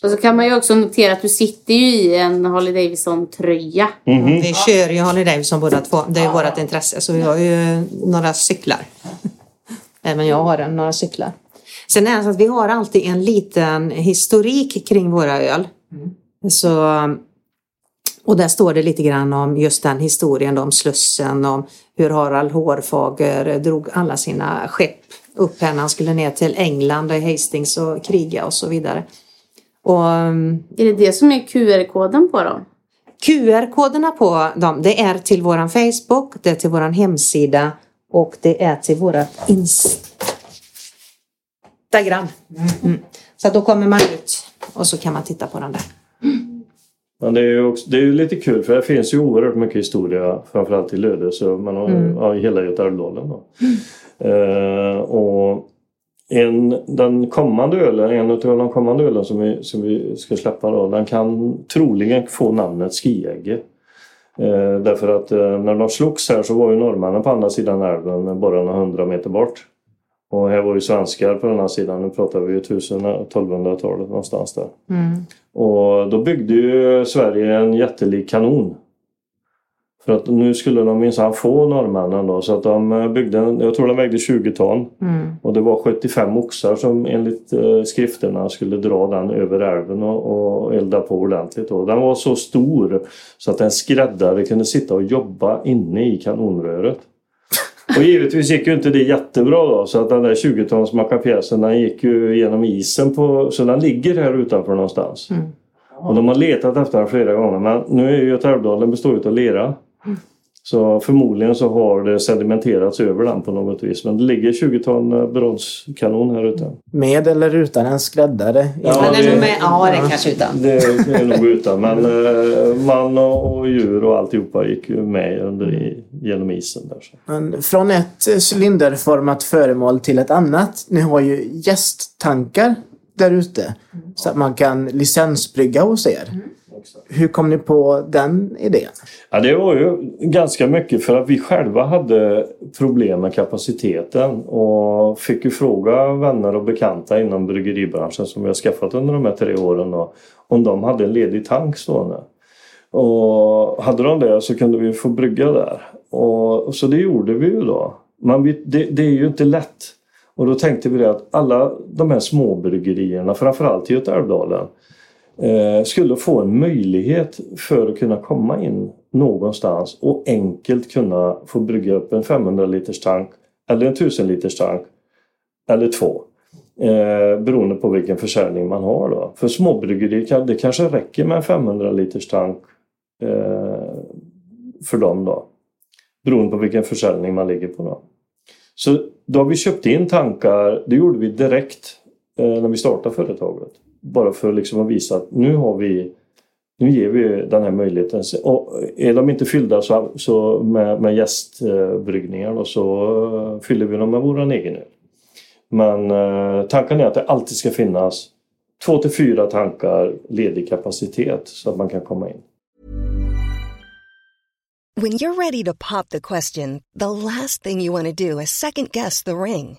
Och så kan man ju också notera att du sitter ju i en Harley Davidson-tröja. Mhm. Vi kör ju Harley Davidson båda två. Det är ju vårt intresse. Så vi har ju några cyklar. Även jag har en, några cyklar. Sen är det så att vi har alltid en liten historik kring våra öl. Så, och där står det lite grann om just den historien om Slussen, om hur Harald Hårfager drog alla sina skepp upp här när han skulle ner till England och Hastings och kriga och så vidare. Och um, Är det det som är QR-koden på dem? QR-koderna på dem, det är till våran Facebook, det är till våran hemsida och det är till vårat Instagram. Mm. Så att då kommer man ut och så kan man titta på den där. Men det är ju också, det är ju lite kul för det finns ju oerhört mycket historia framförallt i Lödöse men mm. ja, i hela Götaälvdalen. då. Eh, och en, den kommande ölen, en av de kommande ölen som vi, som vi ska släppa då, den kan troligen få namnet Skiägge. Eh, därför att eh, när de slogs här så var ju norrmännen på andra sidan älven bara några hundra meter bort. Och här var ju svenskar på den här sidan, nu pratar vi ju 1000-1200-talet någonstans där. Och då byggde ju Sverige en jättelik kanon. För att nu skulle de minsann få norrmännen då så att de eh, byggde en, jag tror den vägde 20 ton. Och det var 75 oxar som enligt eh, skrifterna skulle dra den över älven och, och elda på ordentligt. Då. Den var så stor så att en skräddare kunde sitta och jobba inne i kanonröret. Och givetvis gick ju inte det jättebra då så att den där 20 tons mackapjäsen den gick ju genom isen på, så den ligger här utanför någonstans. Och de har letat efter den flera gånger men nu är ju Götaälvdalen består av lera. Så förmodligen så har det sedimenterats över den på något vis. Men det ligger 20 ton eh, bronskanon här ute. Med eller utan en skräddare. Ja, Men är det- nog med, ja, det kanske utan. Det är nog utan men eh, man och, djur och alltihopa gick ju med under i, genom isen där. Så. Men från ett eh, cylinderformat föremål till ett annat. Ni har ju gästtankar där ute. Så att man kan licensbrygga hos er. Hur kom ni på den idén? Ja, det var ju ganska mycket för att vi själva hade problem med kapaciteten och fick ju fråga vänner och bekanta inom bryggeribranschen som vi har skaffat under de här tre åren och, om de hade en ledig tank stående. Och hade de det så kunde vi få brygga där. Och, så det gjorde vi ju då. Men vi, det, det är ju inte lätt. Och då tänkte vi det att alla de här småbryggerierna, framförallt i Götaälvdalen, Eh, skulle få en möjlighet för att kunna komma in någonstans och enkelt kunna få brygga upp en 500 liters tank eller en 1000 liters tank eller två. Eh, beroende på vilken försäljning man har då. För småbryggerier det kanske räcker med en 500 liters tank eh, för dem då. Beroende på vilken försäljning man ligger på då. Så då har vi köpt in tankar, det gjorde vi direkt eh, när vi startade företaget. Bara för liksom att visa att nu har vi nu ger vi den här möjligheten. Och är de inte fyllda så, så med, med gästbryggningar då, så eh, fyller vi dem med våran egen öl. Men eh, tanken är att det alltid ska finnas två till fyra tankar ledig kapacitet så att man kan komma in. When you're ready to pop the question, the last thing you want to do is second guess the ring.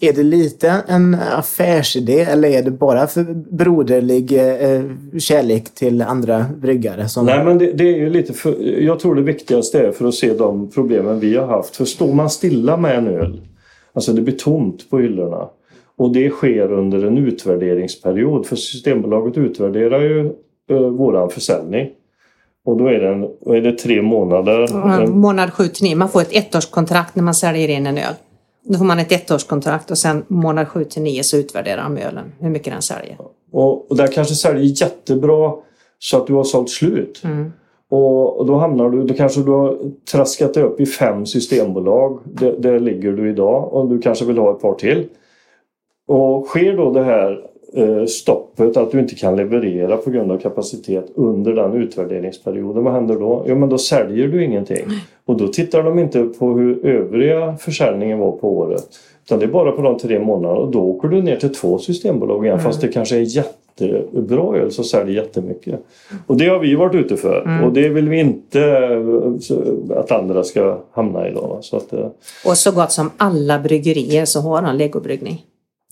är det lite en affärsidé eller är det bara för broderlig eh, kärlek till andra bryggare? Som... Nej men det, det är ju lite för, jag tror det viktigaste är för att se de problemen vi har haft. För står man stilla med en öl, alltså det blir tomt på hyllorna och det sker under en utvärderingsperiod för Systembolaget utvärderar ju eh, våran försäljning. Och då är, den, då är det tre månader. Ja, Månad 7 till 9. Man får ett ettårskontrakt när man säljer in en öl. Då får man ett ettårskontrakt och sen månad 7 till 9 så utvärderar de ölen, hur mycket den säljer. Och, och där kanske säljer jättebra så att du har sålt slut. Mm. Och, och då hamnar du, då kanske du har traskat dig upp i fem systembolag. Där, där ligger du idag och du kanske vill ha ett par till. Och sker då det här stoppet att du inte kan leverera på grund av kapacitet under den utvärderingsperioden, vad händer då? Jo men då säljer du ingenting. Och då tittar de inte på hur övriga försäljningen var på året. Utan det är bara på de tre månaderna och då åker du ner till två systembolag igen fast det kanske är jättebra öl som säljer jättemycket. Och det har vi varit ute för och det vill vi inte eh, att andra ska hamna i. Då, så att, eh, Och så gott som alla bryggerier så har de legobryggning.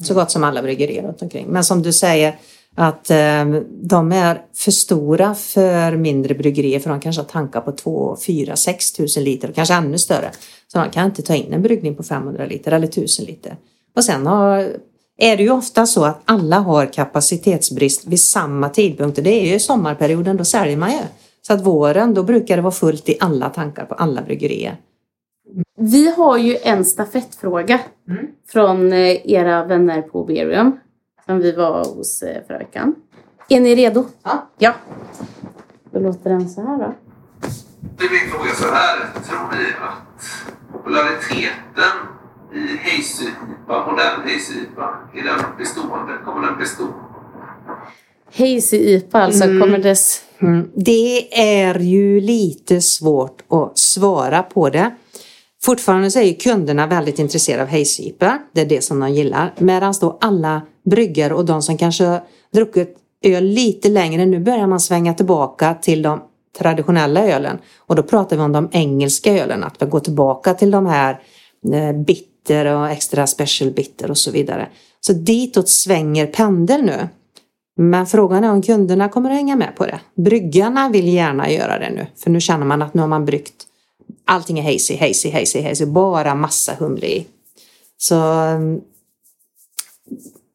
Så gott som alla bryggerier runt omkring. Men som du säger att eh, de är för stora för mindre bryggerier för de kanske har tankar på 2, 4, 6 tusen liter, kanske ännu större. Så de kan inte ta in en bryggning på 500 liter eller 1000 liter. Och sen har, är det ju ofta så att alla har kapacitetsbrist vid samma tidpunkt. Och Det är ju sommarperioden, då säljer man ju. Så att våren, då brukar det vara fullt i alla tankar på alla bryggerier. Vi har ju en stafettfråga från eh, era vänner på Berium som vi var hos eh, förra veckan. Är ni redo? Ja. Ja. Då låter den så här då. Det är min fråga så här. Tror ni att populariteten i Hazy-IPA, modern Hazy-IPA, är den bestående? Kommer den bestå? IPA alltså, kommer dess... Mm. Det är ju lite svårt att svara på det. Fortfarande så är ju kunderna väldigt intresserade av Hazy-IPA. Det är det som de gillar. Medan då alla bryggare och de som kanske har druckit öl lite längre, nu börjar man svänga tillbaka till de traditionella ölen. Och då pratar vi om de engelska ölen, att vi går tillbaka till de här eh, bitter och extra special bitter och så vidare. Så ditåt svänger pendeln nu. Men frågan är om kunderna kommer att hänga med på det. Bryggarna vill gärna göra det nu. För nu känner man att nu har man bryggt allting är hazy, hazy, hazy, hazy. Bara massa humle i. Så mm,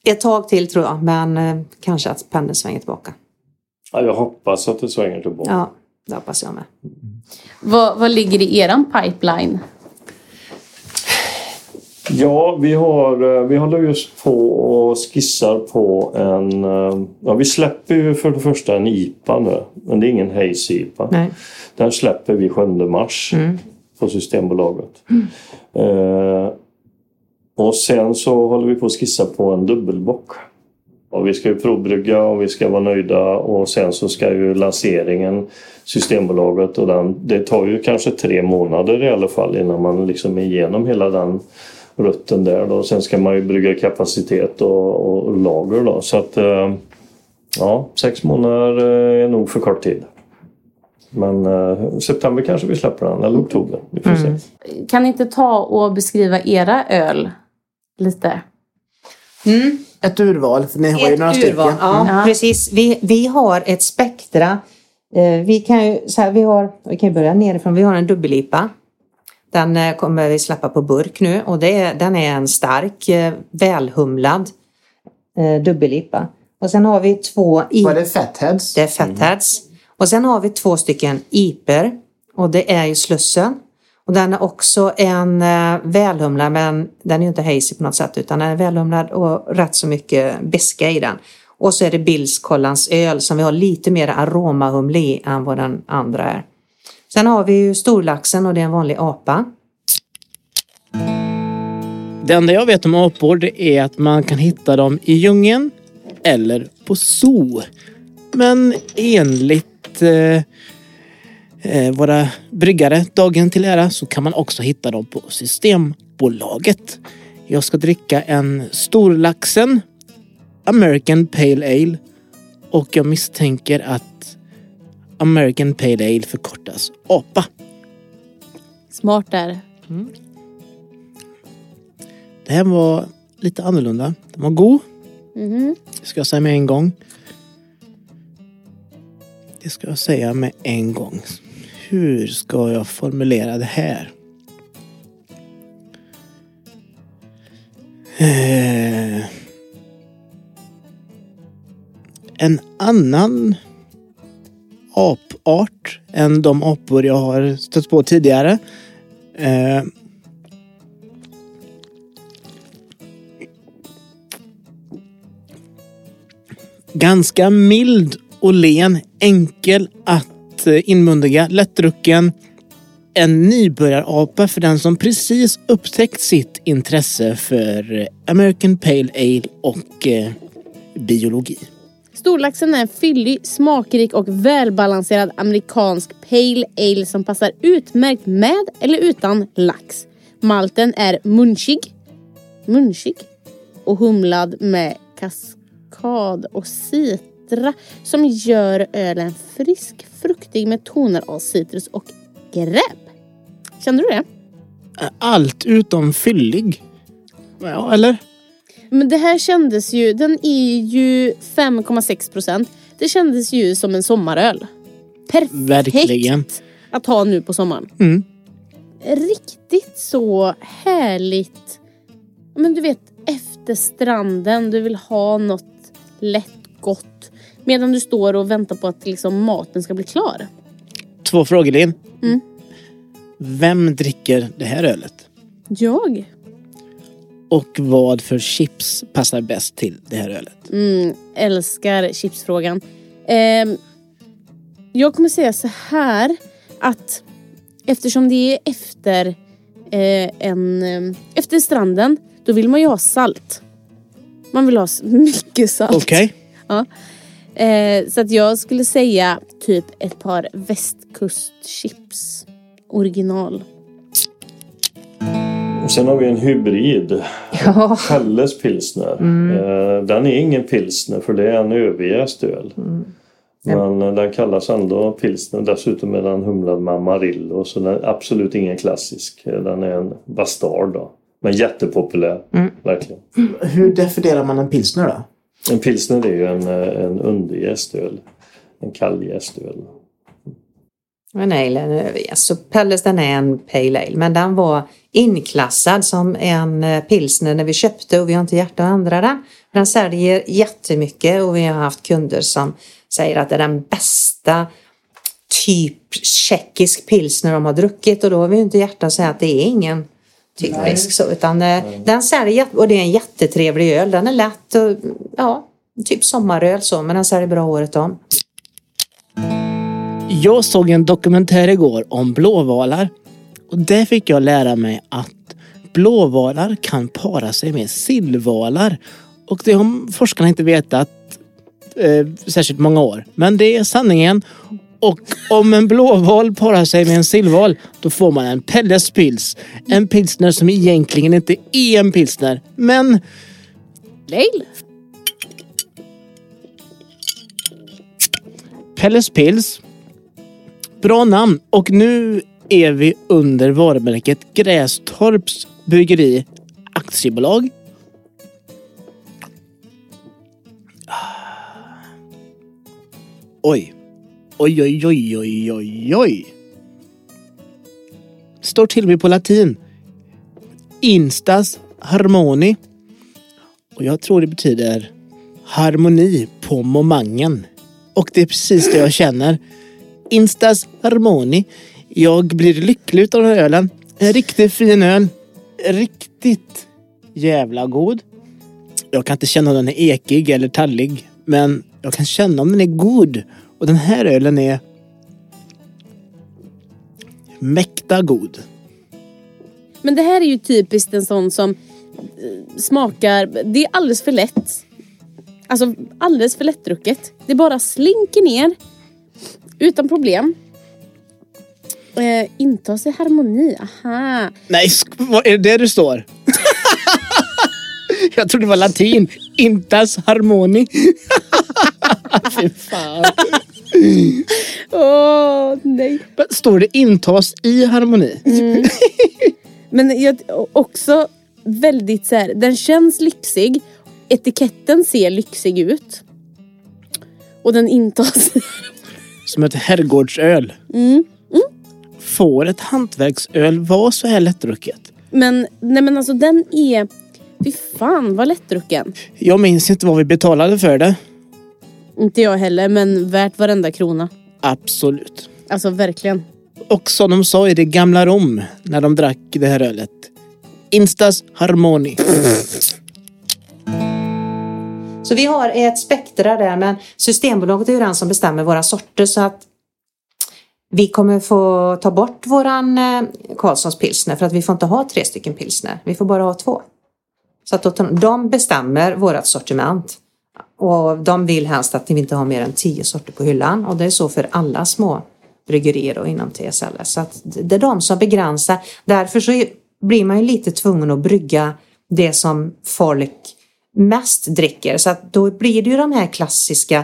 ett tag till tror jag. Men eh, kanske att pendeln svänger tillbaka. ja, jag hoppas att det svänger tillbaka. Ja, det hoppas jag med. Vad, vad ligger i eran pipeline? Ja, vi, har, eh, vi håller just på och skissar på en... eh, Ja, vi släpper ju för det första en IPA nu. Men det är ingen Haze-IPA. Nej. Den släpper vi 7 mars på Systembolaget. Eh, och sen så håller vi på att skissa på en dubbelbock. Och vi ska ju provbrygga och vi ska vara nöjda och sen så ska ju lanseringen Systembolaget och den, det tar ju kanske tre månader i alla fall innan man liksom är igenom hela den rutten där då. Sen ska man ju brygga kapacitet och, och lager då. Så att eh, ja, sex månader eh, är nog för kort tid. Men eh, september kanske vi släpper den, eller oktober. Vi får se. Kan ni inte ta och beskriva era öl lite? Ett urval, för ni har ju några Ett stycken. urval, ja, precis. Vi, vi har ett spektra. Eh, vi kan ju, så här, vi har, vi kan börja nerifrån. Vi har en dubbellipa. Den eh, kommer vi släppa på burk nu och det den är en stark, eh, välhumlad eh, dubbellipa. Och sen har vi två i... Var det Fatheads? Det är fatheads. Och sen har vi två stycken iper och det är ju Slussen. Och den är också en eh, välhumlad men den är ju inte hazy på något sätt utan den är välhumlad och rätt så mycket beska i den. Och så är det Bills öl som vi har lite mer aromahumle i än vad den andra är. Sen har vi ju storlaxen och det är en vanlig apa. Det enda jag vet om apor det är att man kan hitta dem i djungeln eller på zoo. Men enligt eh, eh våra bryggare, dagen till ära, så kan man också hitta dem på Systembolaget. Jag ska dricka en Storlaxen American Pale Ale och jag misstänker att American Pale Ale förkortas APA. Smart där. Det här var lite annorlunda. Den var god. Mhm. Det ska jag säga med en gång. Det ska jag säga med en gång. Hur ska jag formulera det här? Eh, en annan apart än de apor jag har stött på tidigare. Eh, ganska mild och len, enkel att eh, inmundiga, lättdrucken. En nybörjarapa för den som precis upptäckt sitt intresse för eh, American Pale Ale och eh, biologi. Storlaxen är en fyllig, smakrik och välbalanserad amerikansk pale ale som passar utmärkt med eller utan lax. Malten är munchig, munchig och humlad med kaskad och citra som gör ölen frisk, fruktig med toner av citrus och gräp. Kände du det? Allt utom fyllig. Ja, eller? Men det här kändes ju, den är ju 5,6 procent. Det kändes ju som en sommaröl. Perfekt Verkligen. att ha nu på sommaren. Mm. Riktigt så härligt. Men du vet, efter stranden, du vill ha något lätt gott. Medan du står och väntar på att liksom maten ska bli klar. Två frågor Linn. Mm. Vem dricker det här ölet? Jag? Och vad för chips passar bäst till det här ölet? Mm, älskar chipsfrågan. Ehm, jag kommer säga så här att eftersom det är efter eh, en eh, efter stranden, då vill man ju ha salt. Man vill ha mycket salt. Okej. Ja. Eh, så att jag skulle säga typ ett par västkustchips. Original. Sen har vi en hybrid. Ja, Pelles pilsner. Eh, Den är ingen pilsner för det är en överjäst öl. Men eh, den kallas ändå pilsner. Dessutom är den humlad med amarillo. Så den är absolut ingen klassisk. Eh, Den är en bastard då. Men jättepopulär. Verkligen. Hur definierar man en pilsner då? En pilsner är ju en, en underjäst öl. En kalljäst öl. en ale är en överjäst. Så Pelles den är en pale ale. Men den var inklassad som en eh, pilsner när vi köpte och vi har inte hjärta att ändra den. Den säljer jättemycket och vi har haft kunder som säger att det är den bästa typ tjeckisk pilsner de har druckit och då har vi inte hjärta att säga att det är ingen typisk så utan eh, den säljer och det är en jättetrevlig öl. Den är lätt och ja, typ sommaröl så men den säljer bra året om. Jag såg en dokumentär igår om blåvalar. Och där fick jag lära mig att blåvalar kan para sig med sillvalar. Och det har forskarna inte vetat eh, särskilt många år. Men det är sanningen. Och om en blåval parar sig med en sillval, då får man en Pelles pils. En pilsner som egentligen inte är en pilsner. Men Ale. Pelles Pils. Bra namn. Och nu är vi under varumärket Grästorps Bryggeri Aktiebolag. Oj. Oj, oj, oj, oj, oj, oj. Står till mig på latin. Instas harmoni. Och jag tror det betyder harmoni på momangen. Och det är precis det jag känner. Instas Harmoni. Jag blir lycklig utav den här ölen. En riktigt fin öl. Riktigt jävla god. Jag kan inte känna om den är ekig eller tallig. Men jag kan känna om den är god. Och den här ölen är mäkta god. Men det här är ju typiskt en sån som eh, smakar, det är alldeles för lätt. Alltså alldeles för lättdrucket. Det bara slinker ner utan problem. Eh, intas i harmoni, aha. Nej, vad är det du står? jag trodde det var latin. Intas harmoni. Fy fan. Åh, nej. Men Står det intas i harmoni? Men jag, också väldigt så här, den känns lyxig. Etiketten ser lyxig ut. Och den intas... Som ett herrgårdsöl. Mm. Får ett hantverksöl vara så här lättdrucket? Men, nej men alltså den är... Fy fan vad lättdrucken. Jag minns inte vad vi betalade för det. Inte jag heller, men värt varenda krona. Absolut. Alltså verkligen. Och som de sa i det gamla Rom när de drack det här ölet. Instas harmoni. Så vi har ett spektra där men Systembolaget är ju den som bestämmer våra sorter så att vi kommer få ta bort våran eh, Karlssons pilsner för att vi får inte ha tre stycken pilsner. Vi får bara ha två. Så att då, de bestämmer vårat sortiment. Och de vill helst att vi inte har mer än tio sorter på hyllan och det är så för alla små bryggerier och inom TSL. Så att det är de som begränsar. Därför så blir man ju lite tvungen att brygga det som folk mest dricker. Så att då blir det ju de här klassiska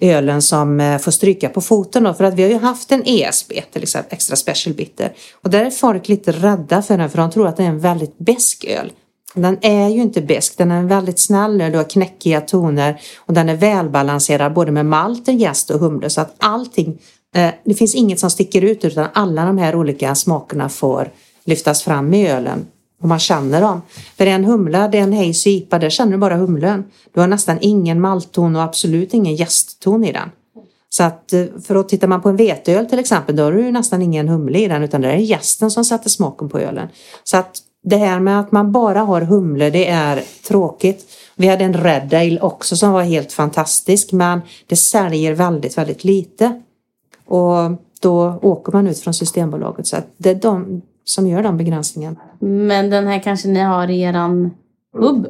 ölen som eh, får stryka på foten då. För att vi har ju haft en ESB till exempel, extra special bitter. Och där är folk lite rädda för den för de tror att det är en väldigt besk öl. Den är ju inte besk, den är en väldigt snäll öl, du har knäckiga toner och den är välbalanserad både med malt, jäst och humle så att allting, eh, det finns inget som sticker ut utan alla de här olika smakerna får lyftas fram i ölen och man känner dem. För en humla, det är en hej IPA, där känner du bara humlen. Du har nästan ingen maltton och absolut ingen jästton i den. Så att eh, för att tittar man på en veteöl till exempel, då har du ju nästan ingen humle i den utan det är jästen som sätter smaken på ölen. Så att det här med att man bara har humle, det är tråkigt. Vi hade en Red Ale också som var helt fantastisk men det säljer väldigt, väldigt lite. Och då åker man ut från Systembolaget så att det är de som gör de begränsningarna. Men den här kanske ni har i eran hubb?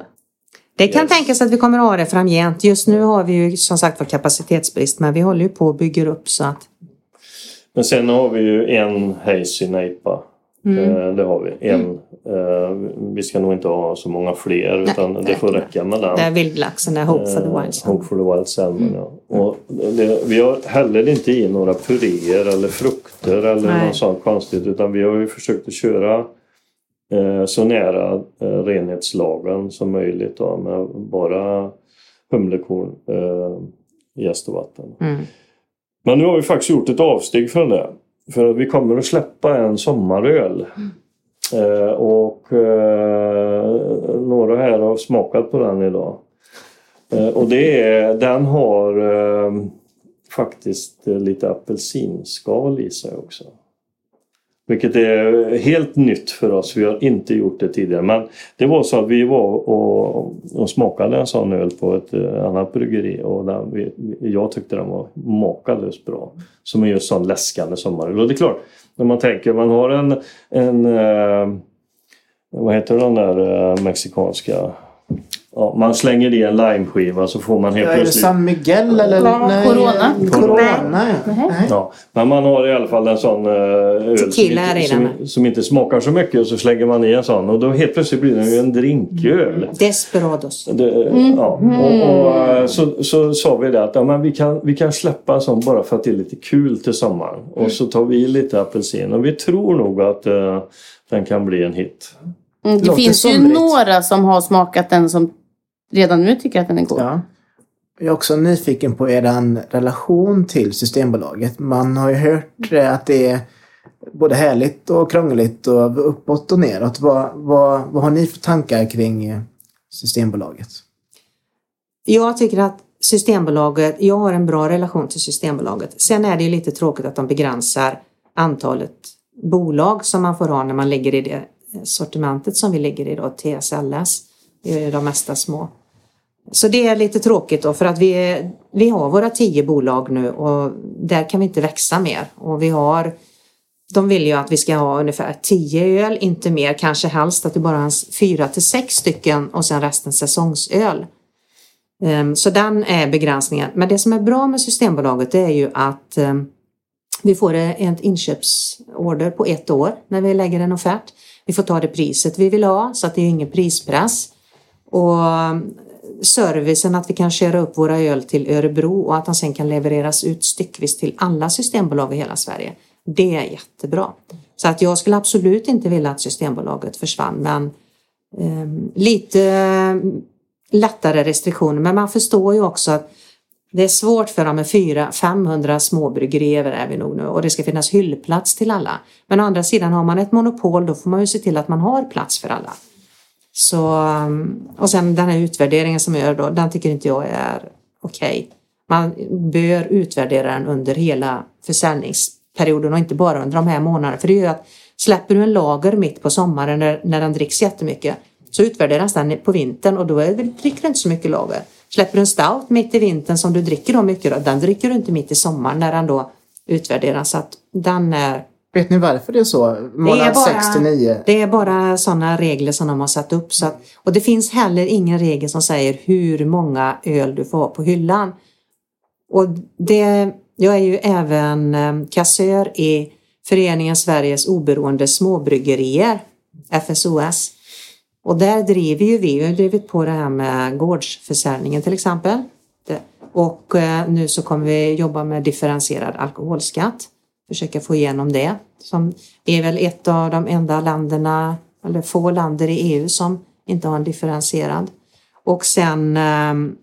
Det kan tänkas att vi kommer att ha det framgent. Just nu har vi ju som sagt var kapacitetsbrist men vi håller ju på och bygger upp så att Men sen har vi ju en Hazy Neipa. Mm. Eh, Det har vi. En. Eh, Vi ska nog inte ha så många fler utan det får räcka med den. det är vildlaxen, det är Hope for the Eh, Wild Salmon. Hope for the Wild Salmon, ja. Och det, vi har heller inte i några puréer eller frukter eller Nej. något sånt konstigt utan vi har ju försökt att köra eh, så nära eh, renhetslagen som möjligt då, med bara humlekorn, eh, jäst och vatten. Mm. Men nu har vi faktiskt gjort ett avsteg från det. För att vi kommer att släppa en sommaröl. Eh, och eh, några här har smakat på den idag. Eh, och det är, den har eh, faktiskt eh, lite apelsinskal i sig också. Vilket är helt nytt för oss. Vi har inte gjort det tidigare. Men det var så att vi var och, och smakade en sån öl på ett eh, annat bryggeri. Och den, jag tyckte den var makalöst bra. Som är just sån läskande sommaröl. Och det är klart, när man tänker man har en, en eh, vad heter den där eh, mexikanska Ja, man slänger i en limeskiva så får man helt Ja, är det plötsligt San Miguel eller? Ja, nej, Corona. Corona, ja. Nej. Ja, men man har i alla fall en sån uh, öl som Tequila inte, som, som inte smakar så mycket och så slänger man i en sån och då helt plötsligt blir den ju en drinköl. Desperados. Det, ja. och, och, eh, så, så sa vi det att ja, men vi, kan, vi kan släppa en sån bara för att det är lite kul till sommaren. Och så tar vi i lite apelsin och vi tror nog att eh, den kan bli en hit. Mm, det Låter finns ju somrigt. några som har smakat den som redan nu tycker att den är god. Ja. Jag är också nyfiken på er relation till Systembolaget. Man har ju hört eh, att det är både härligt och krångligt och uppåt och neråt. Vad, vad, vad har ni för tankar kring eh, Systembolaget? Jag tycker att Systembolaget, jag har en bra relation till Systembolaget. Sen är det ju lite tråkigt att de begränsar antalet bolag som man får ha när man ligger i det sortimentet som vi ligger i då, TSLS. Det är de mesta små. Så det är lite tråkigt då för att vi, vi har våra tio bolag nu och där kan vi inte växa mer. Och vi har, de vill ju att vi ska ha ungefär tio öl, inte mer, kanske helst att det bara är fyra till sex stycken och sen resten säsongsöl. Ehm, så den är begränsningen. Men det som är bra med Systembolaget det är ju att ehm, vi får en inköpsorder på ett år när vi lägger en offert. Vi får ta det priset vi vill ha så att det är ingen prispress. Och servicen att vi kan köra upp våra öl till Örebro och att de sen kan levereras ut styckvis till alla systembolag i hela Sverige. Det är jättebra. Så att jag skulle absolut inte vilja att Systembolaget försvann men eh, lite ehm, lättare restriktioner. Men man förstår ju också att det är svårt för dem med 400-500 småbryggerier är vi nog nu och det ska finnas hyllplats till alla. Men å andra sidan har man ett monopol då får man ju se till att man har plats för alla. Så, um, och sen den här utvärderingen som jag gör då, den tycker inte jag är okej. Okay. Man bör utvärdera den under hela försäljningsperioden och inte bara under de här månaderna. För det är ju att släpper du en lager mitt på sommaren när, när den dricks jättemycket så utvärderas den på vintern och då är, dricker du inte så mycket lager. Släpper du en stout mitt i vintern som du dricker då mycket, då, den dricker du inte mitt i sommaren när den då utvärderas. Så att den är Vet ni varför det är så? Månad 69? Det är bara sådana regler som de har satt upp. Så att, och det finns heller ingen regel som säger hur många öl du får ha på hyllan. Och det, jag är ju även eh, kassör i Föreningen Sveriges oberoende småbryggerier, FSOS. Och där driver ju vi, vi har drivit på det här med gårdsförsäljningen till exempel. Och eh, nu så kommer vi jobba med differentierad alkoholskatt. Försöka få igenom det. Som är väl ett av de enda länderna, eller få länder i EU som inte har en differentierad. Och sen ehm,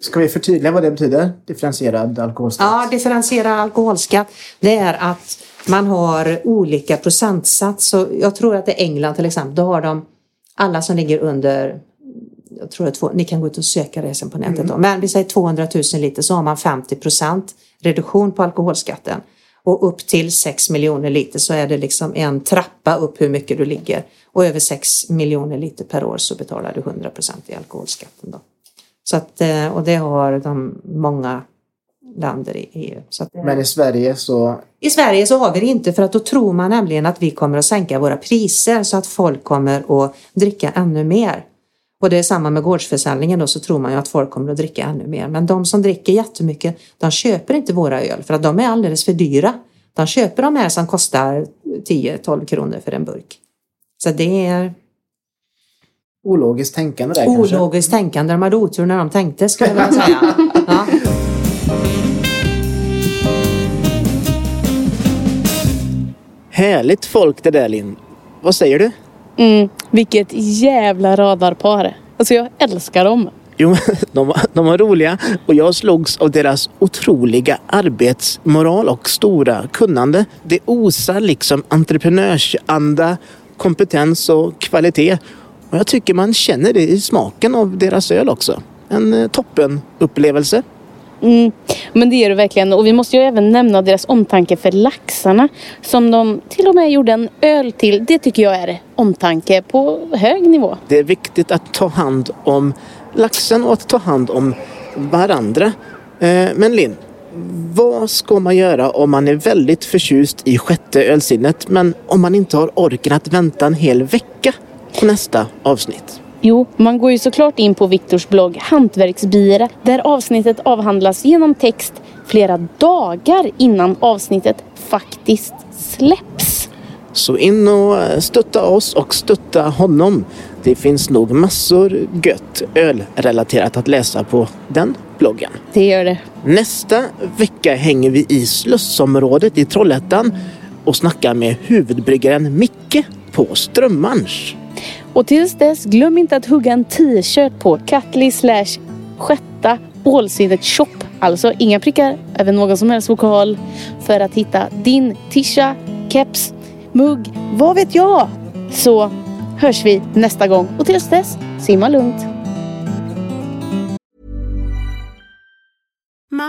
Ska vi förtydliga vad det betyder? Differentierad alkoholskatt? Ja, differentierad alkoholskatt. Det är att man har olika procentsats. Så jag tror att i England till exempel, då har de alla som ligger under jag tror att ni kan gå ut och söka det sen på nätet. Mm. Då. Men vi säger 200 000 liter så har man 50 procent reduktion på alkoholskatten. Och upp till 6 miljoner liter så är det liksom en trappa upp hur mycket du ligger. Och över 6 miljoner liter per år så betalar du 100 procent i alkoholskatten. Då. Så att, eh, och det har de många länder i EU. Att, Men i Sverige så? I Sverige så har vi det inte för att då tror man nämligen att vi kommer att sänka våra priser så att folk kommer att dricka ännu mer. Och det är samma med gårdsförsäljningen då så tror man ju att folk kommer att dricka ännu mer. Men de som dricker jättemycket, de köper inte våra öl för att de är alldeles för dyra. De köper de här som kostar 10-12 kronor för en burk. Så det är Ologiskt tänkande där kanske? Ologiskt tänkande. De hade otur när de tänkte skulle jag vilja säga. Ja. Härligt folk det där Linn. Vad säger du? Mm, vilket jävla radarpar. Alltså jag älskar dem. Jo, de var, de var roliga och jag slogs av deras otroliga arbetsmoral och stora kunnande. Det osar liksom entreprenörsanda, kompetens och kvalitet. Och jag tycker man känner det i smaken av deras öl också. En eh, toppen upplevelse. Mm, men det är det verkligen. Och vi måste ju även nämna deras omtanke för laxarna. Som de till och med gjorde en öl till. Det tycker jag är omtanke på hög nivå. Det är viktigt att ta hand om laxen och att ta hand om varandra. Eh, men Linn, vad ska man göra om man är väldigt förtjust i sjätte ölsinnet men om man inte har orken att vänta en hel vecka på nästa avsnitt? Jo, man går ju såklart in på Viktors blogg Hantverksbira där avsnittet avhandlas genom text flera dagar innan avsnittet faktiskt släpps. Så in och stötta oss och stötta honom. Det finns nog massor gött ölrelaterat att läsa på den bloggen. Det gör det. Nästa vecka hänger vi i Slussområdet i Trollhättan och snackar med huvudbryggaren Micke på Strömmarns. Och tills dess, glöm inte att hugga en t-shirt på Katli slash sjätta Ålsinnet shop. Alltså inga prickar över någon som helst vokal för att hitta din tisha, keps, mugg, vad vet jag? Så hörs vi nästa gång och tills dess, simma lugnt.